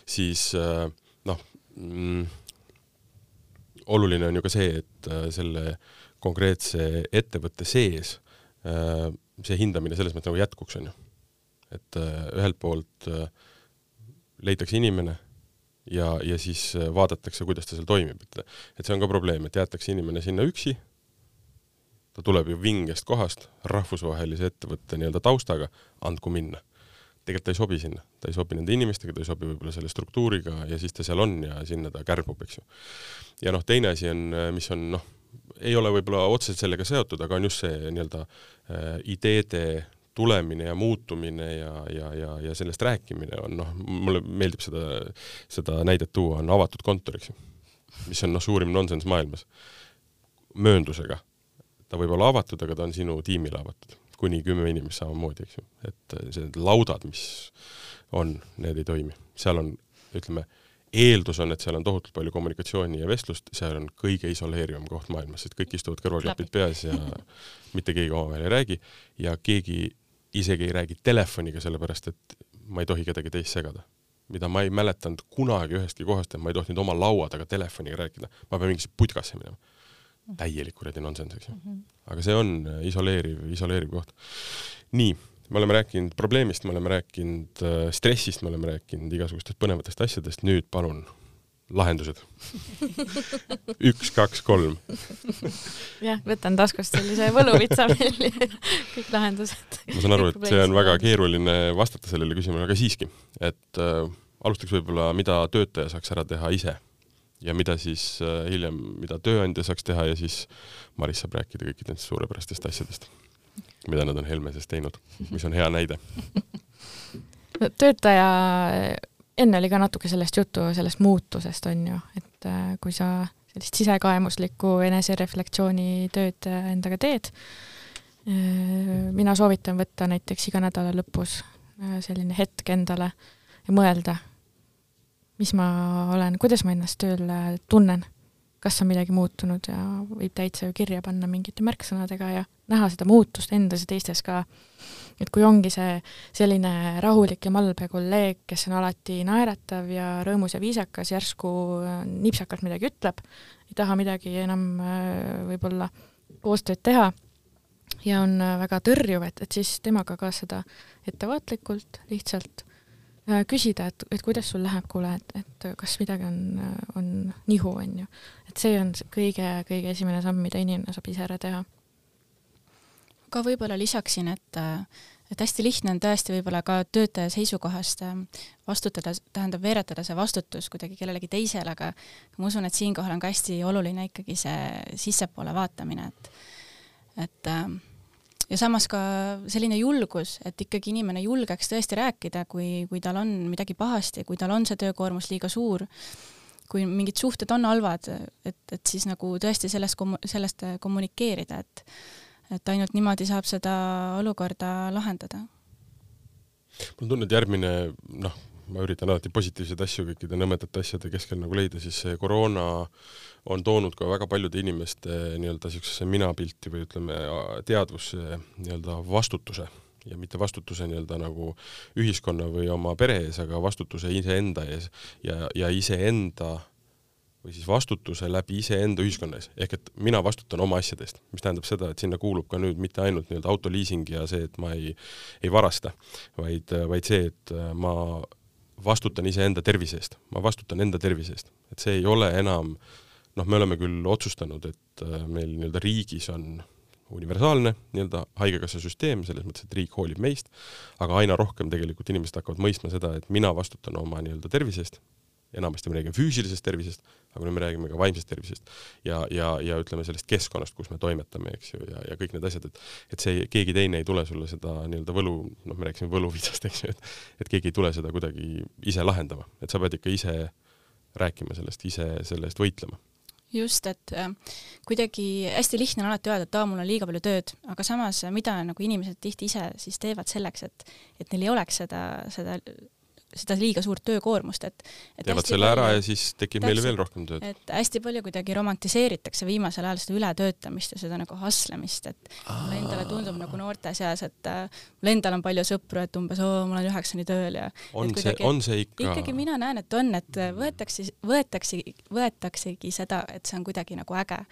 siis noh, mm, oluline on ju ka see, et äh, selle konkreetse ettevõtte sees äh, see hindamine selles mõttes nagu jätkuks, on ju. et äh, ühelt poolt leitakse inimene ja, ja siis vaadatakse, kuidas ta seal toimib, et et see on ka probleem, et jäetakse inimene sinna üksi, ta tuleb ju vingest kohast, rahvusvahelise ettevõtte nii-öelda taustaga, andku minna tegelikult ta ei sobi sinna, ta ei sobi nende inimestega, ta ei sobi võib-olla selle struktuuriga ja siis ta seal on ja sinna ta kärbub, eks ju. ja noh, teine asi on, mis on noh, ei ole võib-olla otseselt sellega seotud, aga on just see nii-öelda äh, ideede tulemine ja muutumine ja, ja, ja, ja sellest rääkimine on noh, mulle meeldib seda, seda näidet tuua, on avatud kontor, eks ju. mis on noh, suurim nonsenss maailmas. mööndusega. ta võib olla avatud, aga ta on sinu tiimile avatud kuni kümme inimest samamoodi, eks ju, et äh, need laudad, mis on, need ei toimi, seal on, ütleme, eeldus on, et seal on tohutult palju kommunikatsiooni ja vestlust, seal on kõige isoleerivam koht maailmas, sest kõik istuvad kõrvaklapid peas ja mitte keegi omavahel ei räägi ja keegi isegi ei räägi telefoniga, sellepärast et ma ei tohi kedagi teist segada. mida ma ei mäletanud kunagi ühestki kohast, et ma ei tohtinud oma laua taga telefoniga rääkida, ma pean mingisse putkasse minema täielik kuradi nonsense, eks ju mm. -hmm. aga see on äh, isoleeriv, isoleeriv koht. nii, me oleme rääkinud probleemist, me oleme rääkinud äh, stressist, me oleme rääkinud igasugustest põnevatest asjadest, nüüd palun lahendused üks, kaks, kolm. jah, võtan taskust sellise võluvitsa välja, kõik lahendused. ma saan aru, et see on väga keeruline vastata sellele küsimusele, aga siiski, et äh, alustaks võib-olla, mida töötaja saaks ära teha ise ja mida siis äh, hiljem, mida tööandja saaks teha ja siis Maris saab rääkida kõikidest suurepärastest asjadest, mida nad on Helmeses teinud, mis on hea näide. Töötaja enne oli ka natuke sellest juttu, sellest muutusest, on ju, et äh, kui sa sellist sisekaemuslikku enesereflektsiooni tööd äh, endaga teed, mina soovitan võtta näiteks iga nädala lõpus selline hetk endale ja mõelda, mis ma olen, kuidas ma ennast tööl tunnen, kas on midagi muutunud ja võib täitsa ju kirja panna mingite märksõnadega ja näha seda muutust endas ja teistes ka? Et kui ongi see selline rahulik ja malbe kolleeg, kes on alati naeratav ja rõõmus ja viisakas, järsku äh, nipsakalt midagi ütleb, ei taha midagi enam äh, võib-olla koostööd teha ja on äh, väga tõrjuv, et, et siis temaga ka seda ettevaatlikult lihtsalt küsida, et, et kuidas sul läheb, kuule, et, et kas midagi on, on nihu, on ju. et see on kõige, kõige esimene samm, mida inimene saab ise ära teha ka võib-olla lisaksin, et et hästi lihtne on tõesti võib-olla ka töötaja seisukohast vastutada, tähendab veeretada see vastutus kuidagi kellelegi teisele, aga ma usun, et siinkohal on ka hästi oluline ikkagi see sissepoole vaatamine, et et ja samas ka selline julgus, et ikkagi inimene julgeks tõesti rääkida, kui, kui tal on midagi pahasti, kui tal on see töökoormus liiga suur, kui mingid suhted on halvad, et, et siis nagu tõesti sellest, sellest kommunikeerida, et et ainult niimoodi saab seda olukorda lahendada. mul on tunne, et järgmine noh, ma üritan alati positiivseid asju kõikide nõmedate asjade keskel nagu leida, siis see koroona on toonud ka väga paljude inimeste nii-öelda niisugusesse minapilti või ütleme, teadvusse nii-öelda vastutuse. Ja mitte vastutuse nii-öelda nagu ühiskonna või oma pere ees, aga vastutuse iseenda ees ja, ja iseenda või siis vastutuse läbi iseenda ühiskonna ees, ehk et mina vastutan oma asjadest, mis tähendab seda, et sinna kuulub ka nüüd mitte ainult nii-öelda autoliising ja see, et ma ei, ei varasta, vaid, vaid see, et ma vastutan iseenda tervise eest, ma vastutan enda tervise eest, et see ei ole enam noh, me oleme küll otsustanud, et meil nii-öelda riigis on universaalne nii-öelda haigekassa süsteem, selles mõttes, et riik hoolib meist, aga aina rohkem tegelikult inimesed hakkavad mõistma seda, et mina vastutan oma nii-öelda tervise eest, enamasti me räägime füüsilisest tervisest, aga nüüd me räägime ka vaimsest tervisest ja, ja, ja ütleme sellest keskkonnast, kus me toimetame, eks ju, ja, ja kõik need asjad, et et see, keegi teine ei tule sulle seda nii-öelda võlu, noh, me rääkisime võluvitsast, eks ju, et et keegi ei tule seda kuidagi ise lahendama, et sa pead ikka ise rääkima sellest, ise selle eest võitlema. Just, et äh, kuidagi hästi lihtne on alati öelda, et aa, mul on liiga palju tööd, aga samas, mida nagu inimesed tihti ise siis teevad selleks, et, et neil ei oleks seda, seda seda liiga suurt töökoormust, et, et teevad selle palju, ära ja siis tekib meile veel rohkem tööd. et hästi palju kuidagi romantiseeritakse viimasel ajal seda ületöötamist ja seda nagu hustlemist, et mulle endale tundub nagu noorte seas, et äh, mul endal on palju sõpru, et umbes oo, ma olen üheksani tööl ja on see, on see ikka? ikkagi mina näen, et on, et võetakse, võetakse, võetaksegi seda, et see on kuidagi nagu äge,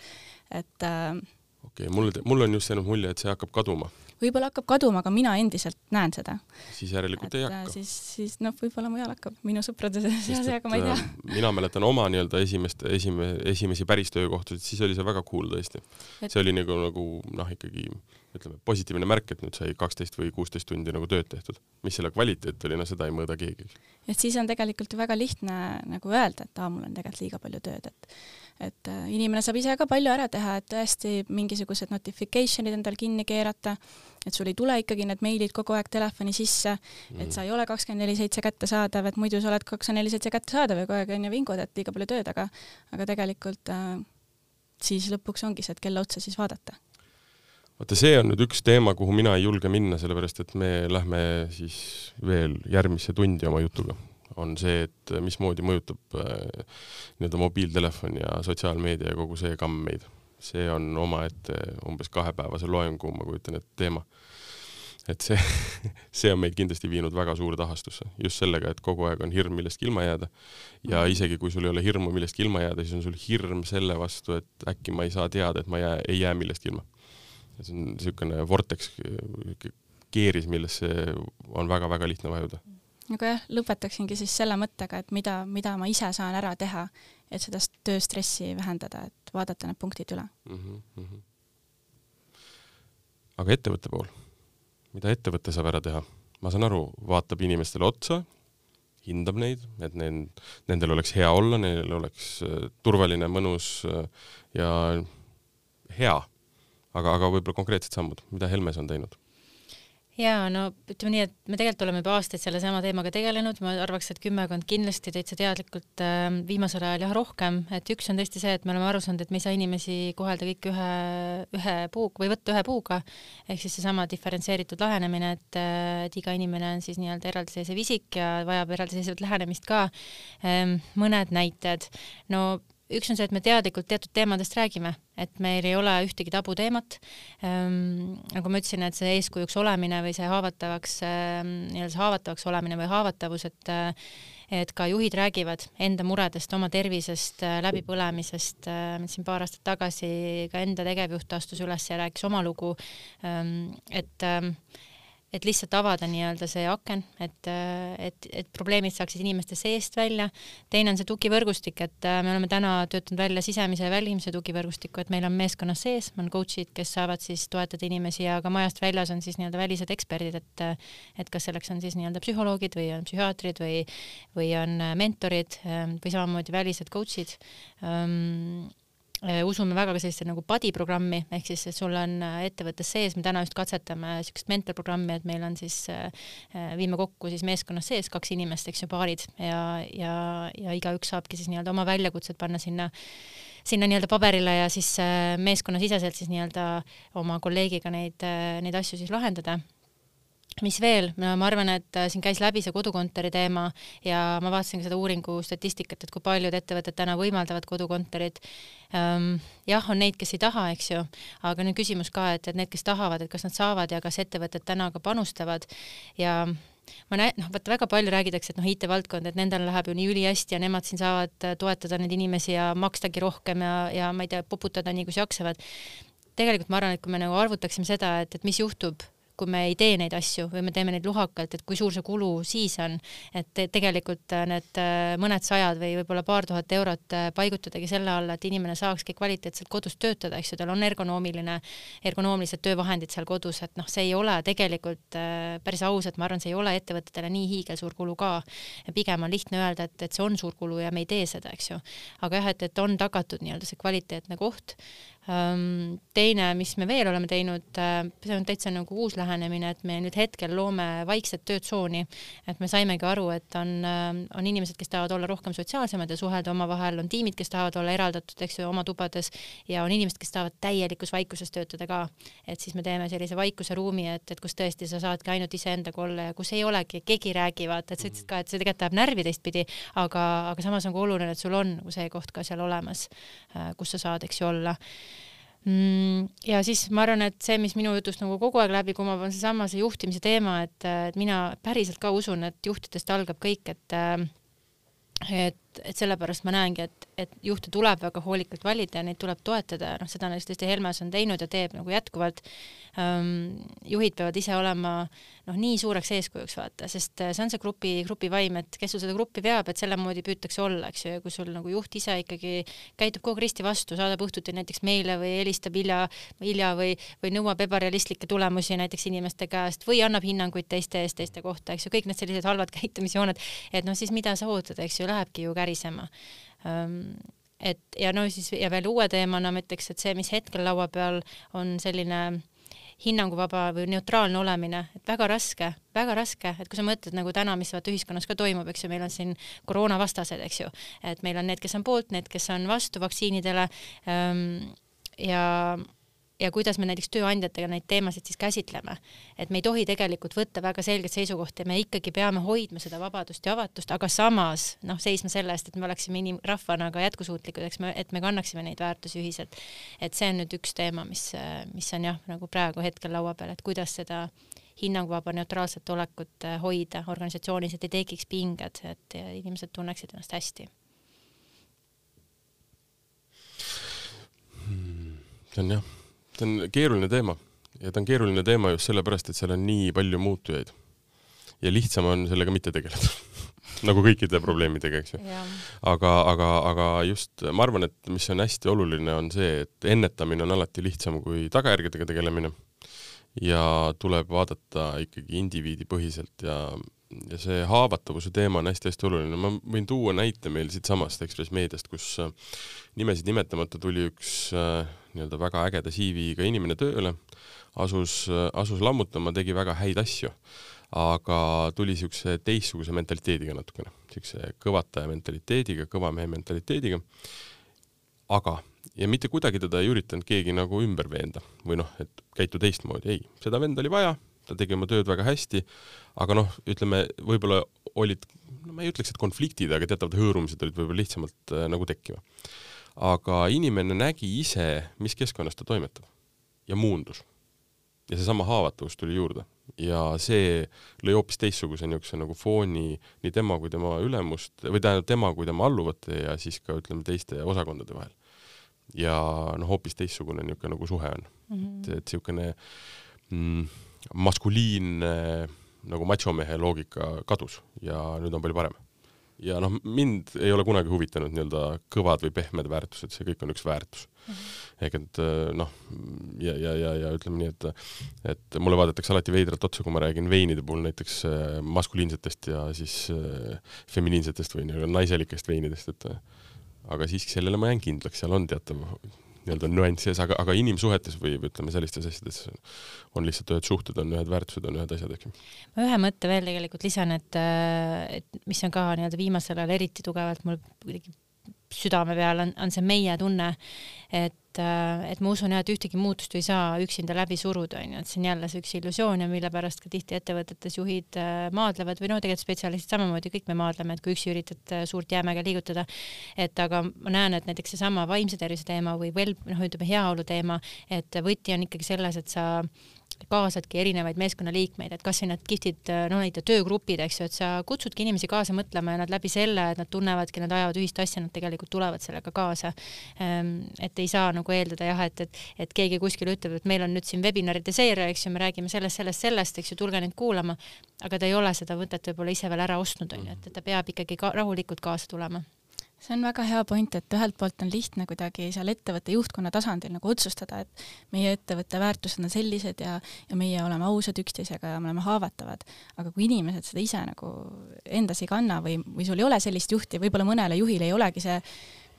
et äh, okei okay,, mul, mul on just jäänud mulje, et see hakkab kaduma võib-olla hakkab kaduma, aga mina endiselt näen seda. siis järelikult et, ei hakka. Äh, siis, siis noh, võib-olla mujal hakkab, minu sõprade seas, aga ma ei tea. Äh, mina mäletan oma nii-öelda esimest, esime-, esimesi päris töökohtasid, siis oli see väga cool tõesti et.... see oli nagu, nagu noh, ikkagi ütleme, positiivne märk, et nüüd sai kaksteist või kuusteist tundi nagu tööd tehtud. mis selle kvaliteet oli, no seda ei mõõda keegi. et siis on tegelikult ju väga lihtne nagu öelda, et aa, mul on tegelikult liiga palju tööd, et et äh, inimene saab ise ka palju ära teha, et tõesti mingisugused notification'id endal kinni keerata, et sul ei tule ikkagi need meilid kogu aeg telefoni sisse, et mm. sa ei ole kakskümmend neli seitse kättesaadav, et muidu sa oled kakskümmend neli seitse kättesaadav ja kogu aeg on ju vingud, et liiga palju tööd, aga aga tegelikult äh, siis lõpuks ongi see, et kelle otsa siis vaadata vaata, see on nüüd üks teema, kuhu mina ei julge minna, sellepärast et me lähme siis veel järgmisse tundi oma jutuga on see, et mismoodi mõjutab äh, nii-öelda mobiiltelefon ja sotsiaalmeedia ja kogu see kamm meid. See on omaette umbes kahepäevase loengu, ma kujutan ette, teema. et see, see on meid kindlasti viinud väga suurde ahastusse, just sellega, et kogu aeg on hirm millestki ilma jääda. ja mhm. isegi kui sul ei ole hirmu millestki ilma jääda, siis on sul hirm selle vastu, et äkki ma ei saa teada, et ma jää, ei jää millestki ilma. see on niisugune vorteks, keeris, millesse on väga-väga lihtne vajuda aga jah, lõpetaksingi siis selle mõttega, et mida, mida ma ise saan ära teha, et seda tööstressi vähendada, et vaadata need punktid üle mm. -hmm. aga ettevõtte pool, mida ettevõte saab ära teha? ma saan aru, vaatab inimestele otsa, hindab neid, et neil, nendel oleks hea olla, neil oleks äh, turvaline, mõnus äh, ja hea. aga, aga võib-olla konkreetsed sammud, mida Helmes on teinud? Jaa, no ütleme nii, et me tegelikult oleme juba aastaid sellesama teemaga tegelenud, ma arvaks, et kümmekond kindlasti täitsa teadlikult äh, viimasel ajal jah rohkem, et üks on tõesti see, et me oleme aru saanud, et me ei saa inimesi kohelda kõiki ühe, ühe puuga või võtta ühe puuga, ehk siis seesama diferentseeritud lähenemine, et, äh, et iga inimene on siis nii-öelda eraldiseisev isik ja vajab eraldiseisvat lähenemist ka ähm,. mõned näited, no üks on see, et me teadlikult teatud teemadest räägime, et meil ei ole ühtegi tabuteemat ähm,. nagu ma ütlesin, et see eeskujuks olemine või see haavatavaks ähm,, nii-öelda see haavatavaks olemine või haavatavus, et et ka juhid räägivad enda muredest, oma tervisest, läbipõlemisest, siin paar aastat tagasi ka enda tegevjuht astus üles ja rääkis oma lugu, et et lihtsalt avada nii-öelda see aken, et, et, et probleemid saaksid inimeste seest välja. teine on see tugivõrgustik, et äh, me oleme täna töötanud välja sisemise ja välimise tugivõrgustiku, et meil on meeskonnas sees, on coach'id, kes saavad siis toetada inimesi ja ka majast väljas on siis nii-öelda välised eksperdid, et et kas selleks on siis nii-öelda psühholoogid või on psühhiaatrid või, või on mentorid ähm, või samamoodi välised coach'id ähm, Äh, usume väga ka selliste nagu buddy programmi, ehk siis, sul on äh, ettevõttes sees, me täna just katsetame niisugust mentorprogrammi, et meil on siis, äh, viime kokku siis meeskonnas sees kaks inimest, eks ju, paarid ja, ja, ja igaüks saabki siis nii-öelda oma väljakutsed panna sinna sinna nii-öelda paberile ja siis meeskonnasiseselt siis nii-öelda oma kolleegiga neid, neid asju siis lahendada mis veel, ma arvan, et äh, siin käis läbi see kodukontori teema ja ma vaatasin ka seda uuringu statistikat, et kui paljud ettevõtted täna võimaldavad kodukontorit. Jah, on neid, kes ei taha, eks ju, aga nüüd küsimus ka, et, et need, kes tahavad, et kas nad saavad ja kas ettevõtted täna ka panustavad ja ma näen, noh, vaata väga palju räägitakse, et noh, IT-valdkond, et nendel läheb ju nii ülihästi ja nemad siin saavad äh, toetada neid inimesi ja makstagi rohkem ja, ja ma ei tea, poputada nii, kus jaksavad. tegelikult ma arvan, et kui me nagu arvutaksime seda, et, et mis juhtub kui me ei tee neid asju või me teeme neid lohakalt, et kui suur see kulu siis on, et tegelikult äh, need äh, mõned sajad või võib-olla paar tuhat eurot äh, paigutadagi selle alla, et inimene saakski kvaliteetselt kodus töötada, eks ju, tal on ergonoomiline, ergonoomilised töövahendid seal kodus, et noh, see ei ole tegelikult päris ausalt, ma arvan, see ei ole ettevõtetele nii hiigelsuur kulu ka. pigem on lihtne öelda, et, et see on suur kulu ja me ei tee seda, eks ju. aga jah, et, et on tagatud nii-öelda see kvaliteetne koht teine, mis me veel oleme teinud, äh, see on täitsa nagu uus lähenemine, et me nüüd hetkel loome vaikset töötsooni, et me saimegi aru, et on, äh, on inimesed, kes tahavad olla rohkem sotsiaalsemad ja suhelda omavahel, on tiimid, kes tahavad olla eraldatud, eks ju, oma tubades ja on inimesed, kes tahavad täielikus vaikuses töötada ka. et siis me teeme sellise vaikuse ruumi, et, et kus tõesti sa saadki ainult iseendaga olla ja kus ei olegi, keegi ei räägi, vaata, et sa ütlesid ka, et see tegelikult läheb närvi teistpidi, aga, aga samas on ka oluline, et sul on see koht ka seal olemas, äh, kus sa saad, eks ju, olla. Ja siis ma arvan, et see, mis minu jutust nagu kogu aeg läbi kumab, on seesama see juhtimise teema, et, et mina päriselt ka usun, et juhtidest algab kõik, et et, et sellepärast ma näengi, et, et juhte tuleb väga hoolikalt valida ja neid tuleb toetada ja noh, seda tõesti Helmes on teinud ja teeb nagu jätkuvalt ähm,. juhid peavad ise olema noh, nii suureks eeskujuks vaata, sest äh, see on see grupi, grupivaim, et kes sul seda gruppi veab, et selle moodi püütakse olla, eks ju, ja kui sul nagu juht ise ikkagi käitub kogu aeg risti vastu, saadab õhtuti näiteks meile või helistab hilja, hilja või, või nõuab ebarealistlikke tulemusi näiteks inimeste käest või annab hinnanguid teiste eest, teiste kohta, eks ju, kõik need sellised halvad käitumisjooned, et noh, siis mida sa ootad, eks ju, lähebki ju kärisema um, et ja no siis ja veel uue teemana ma ütleks, et see, mis hetkel laua peal on selline hinnanguvaba või neutraalne olemine, et väga raske, väga raske, et kui sa mõtled nagu täna, mis vaata ühiskonnas ka toimub, eks ju, meil on siin koroonavastased, eks ju, et meil on need, kes on poolt, need, kes on vastu vaktsiinidele ähm, ja ja kuidas me näiteks tööandjatega neid teemasid siis käsitleme. et me ei tohi tegelikult võtta väga selget seisukohta ja me ikkagi peame hoidma seda vabadust ja avatust, aga samas noh, seisma selle eest, et me oleksime inim-, rahvana ka jätkusuutlikud, eks me, et me kannaksime neid väärtusi ühiselt. et see on nüüd üks teema, mis, mis on jah, nagu praegu hetkel laua peal, et kuidas seda hinnanguvaba neutraalset olekut hoida organisatsioonis, et ei tekiks pinged, et inimesed tunneksid ennast hästi hmm,. see on jah see on keeruline teema ja ta on keeruline teema just sellepärast, et seal on nii palju muutujaid. ja lihtsam on sellega mitte tegeleda nagu kõikide probleemidega, eks ju. aga, aga, aga just ma arvan, et mis on hästi oluline, on see, et ennetamine on alati lihtsam kui tagajärgedega tegelemine ja tuleb vaadata ikkagi indiviidipõhiselt ja, ja see haavatavuse teema on hästi-hästi oluline. ma võin tuua näite meil siitsamast Ekspress Meediast, kus äh, nimesid nimetamata tuli üks äh, nii-öelda väga ägeda CV-ga inimene tööle, asus, asus lammutama, tegi väga häid asju, aga tuli niisuguse teistsuguse mentaliteediga natukene, niisuguse kõvataja mentaliteediga, kõva mehe mentaliteediga, aga ja mitte kuidagi teda ei üritanud keegi nagu ümber veenda või noh, et käitu teistmoodi, ei, seda venda oli vaja, ta tegi oma tööd väga hästi, aga noh, ütleme, võib-olla olid, no ma ei ütleks, et konfliktid, aga teatavad hõõrumised olid võib-olla lihtsamalt äh, nagu tekkima. Aga inimene nägi ise, mis keskkonnas ta toimetab ja muundus. ja seesama haavatavus tuli juurde ja see lõi hoopis teistsuguse niisuguse nagu fooni nii tema kui tema ülemust või tähendab tema kui tema alluvate ja siis ka ütleme teiste osakondade vahel ja noh, hoopis teistsugune niisugune nagu suhe on mm. -hmm. et niisugune mm, maskuliinne nagu machomehe loogika kadus ja nüüd on palju parem. Ja noh, mind ei ole kunagi huvitanud nii-öelda kõvad või pehmed väärtused, see kõik on üks väärtus mm. -hmm. ehk et noh, ja, ja, ja, ja ütleme nii, et et mulle vaadatakse alati veidralt otsa, kui ma räägin veinide puhul näiteks äh, maskuliinsetest ja siis äh, feminiinsetest või nii-öelda naiselikest veinidest, et aga siiski sellele ma jään kindlaks, seal on teatav nii-öelda nüanss sees, aga, aga inimsuhetes või, või ütleme, sellistes asjades on lihtsalt ühed suhted, on ühed väärtused, on ühed asjad, eks ju. ma ühe mõtte veel tegelikult lisan, et, et mis on ka nii-öelda viimasel ajal eriti tugevalt mul kuidagi südame peal on, on see meie tunne, et et ma usun jah, et ühtegi muutust ei saa üksinda läbi suruda, onju, et see on jälle see üks illusioon ja mille pärast ka tihti ettevõtetes juhid äh, maadlevad või no tegelikult spetsialistid samamoodi, kõik me maadleme, et kui üksi üritad äh, suurt jäämäge liigutada, et aga ma näen, et näiteks seesama vaimse tervise teema või veel noh, ütleme heaolu teema, et võti on ikkagi selles, et sa kaasadki erinevaid meeskonnaliikmeid, et kasvõi need kihvtid, no neid töögrupid, eks ju, et sa kutsudki inimesi kaasa mõtlema ja nad läbi selle, et nad tunnevadki, nad ajavad ühist asja, nad tegelikult tulevad sellega kaasa. Ehm, et ei saa nagu eeldada jah, et, et, et keegi kuskil ütleb, et meil on nüüd siin webinaride seeria, eks ju, me räägime sellest, sellest, sellest, eks ju, tulge nüüd kuulama, aga ta ei ole seda mõtet võib-olla ise veel ära ostnud, on ju, et ta peab ikkagi ka rahulikult kaasa tulema see on väga hea point, et ühelt poolt on lihtne kuidagi seal ettevõtte juhtkonna tasandil nagu otsustada, et meie ettevõtte väärtused on sellised ja, ja meie oleme ausad üksteisega ja me oleme haavatavad. aga kui inimesed seda ise nagu endas ei kanna või, või sul ei ole sellist juhti, võib-olla mõnele juhile ei olegi see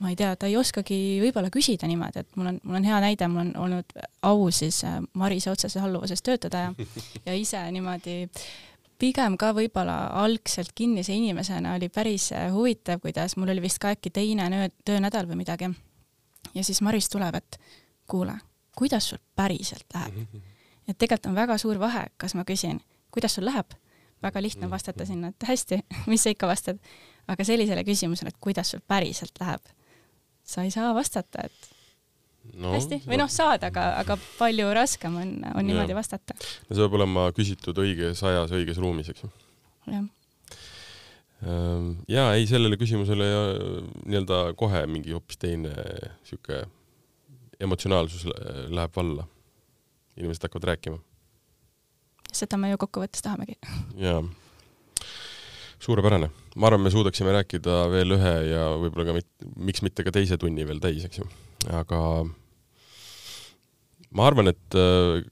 ma ei tea, ta ei oskagi võib-olla küsida niimoodi, et mul on, mul on hea näide, mul on olnud au siis Marise otseses alluvuses töötada ja, ja ise niimoodi pigem ka võib-olla algselt kinnise inimesena oli päris äh, huvitav, kuidas mul oli vist ka äkki teine töönädal või midagi. ja siis Maris tuleb, et kuule, kuidas sul päriselt läheb? et tegelikult on väga suur vahe, kas ma küsin, kuidas sul läheb, väga lihtne vastata sinna, et hästi, mis sa ikka vastad. aga sellisele küsimusele, et kuidas sul päriselt läheb, sa ei saa vastata, et no, hästi, või noh, saad, aga, aga palju raskem on, on niimoodi vastata. no see peab olema küsitud õiges ajas, õiges ruumis, eks ju. jah. Ehm, ja ei, sellele küsimusele nii-öelda kohe mingi hoopis teine sihuke emotsionaalsus läheb valla. inimesed hakkavad rääkima. seda me ju kokkuvõttes tahamegi. jaa suurepärane, ma arvan, me suudaksime rääkida veel ühe ja võib-olla ka mit, miks mitte ka teise tunni veel täis, eks ju aga ma arvan, et äh,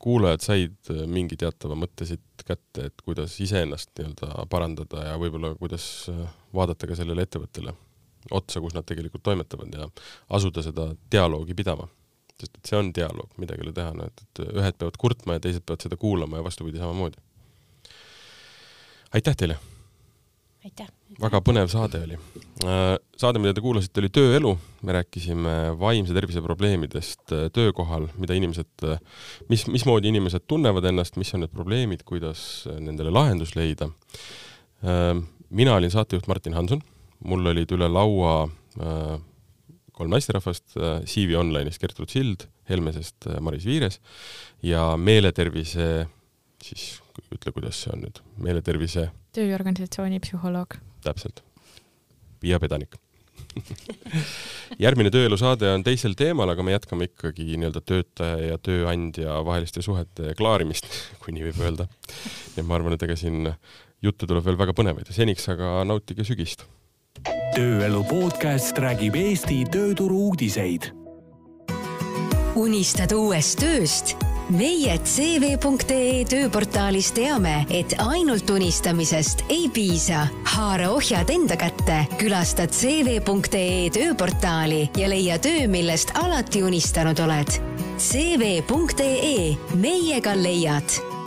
kuulajad said äh, mingi teatava mõtte siit kätte, et kuidas iseennast nii-öelda parandada ja võib-olla kuidas äh, vaadata ka sellele ettevõttele otsa, kus nad tegelikult toimetavad ja asuda seda dialoogi pidama. sest et see on dialoog, midagi ei ole teha, noh et, et ühed peavad kurtma ja teised peavad seda kuulama ja vastupidi samamoodi. aitäh teile! aitäh! Väga põnev saade oli. Äh, saade, mida te kuulasite, oli Tööelu, me rääkisime vaimse tervise probleemidest äh, töökohal, mida inimesed, äh, mis, mismoodi inimesed tunnevad ennast, mis on need probleemid, kuidas nendele lahendus leida. mina olin saatejuht Martin Hanson, mul olid üle laua kolm naisterahvast, CV Online'ist Gertrud Sild, Helmesest Maris Viires ja meeletervise siis ütle, kuidas see on nüüd, meeletervise tööorganisatsiooni psühholoog täpselt. Piia Pedanik järgmine tööelu saade on teisel teemal, aga me jätkame ikkagi nii-öelda töötaja ja tööandja vaheliste suhete klaarimist, kui nii võib öelda. et ma arvan, et ega siin jutte tuleb veel väga põnevaid ja seniks aga nautige sügist. tööelu podcast räägib Eesti tööturu uudiseid. unistad uuest tööst? Meie CV.ee tööportaalis teame, et ainult unistamisest ei piisa. haara ohjad enda kätte, külasta CV.ee tööportaali ja leia töö, millest alati unistanud oled. CV.ee, meiega leiad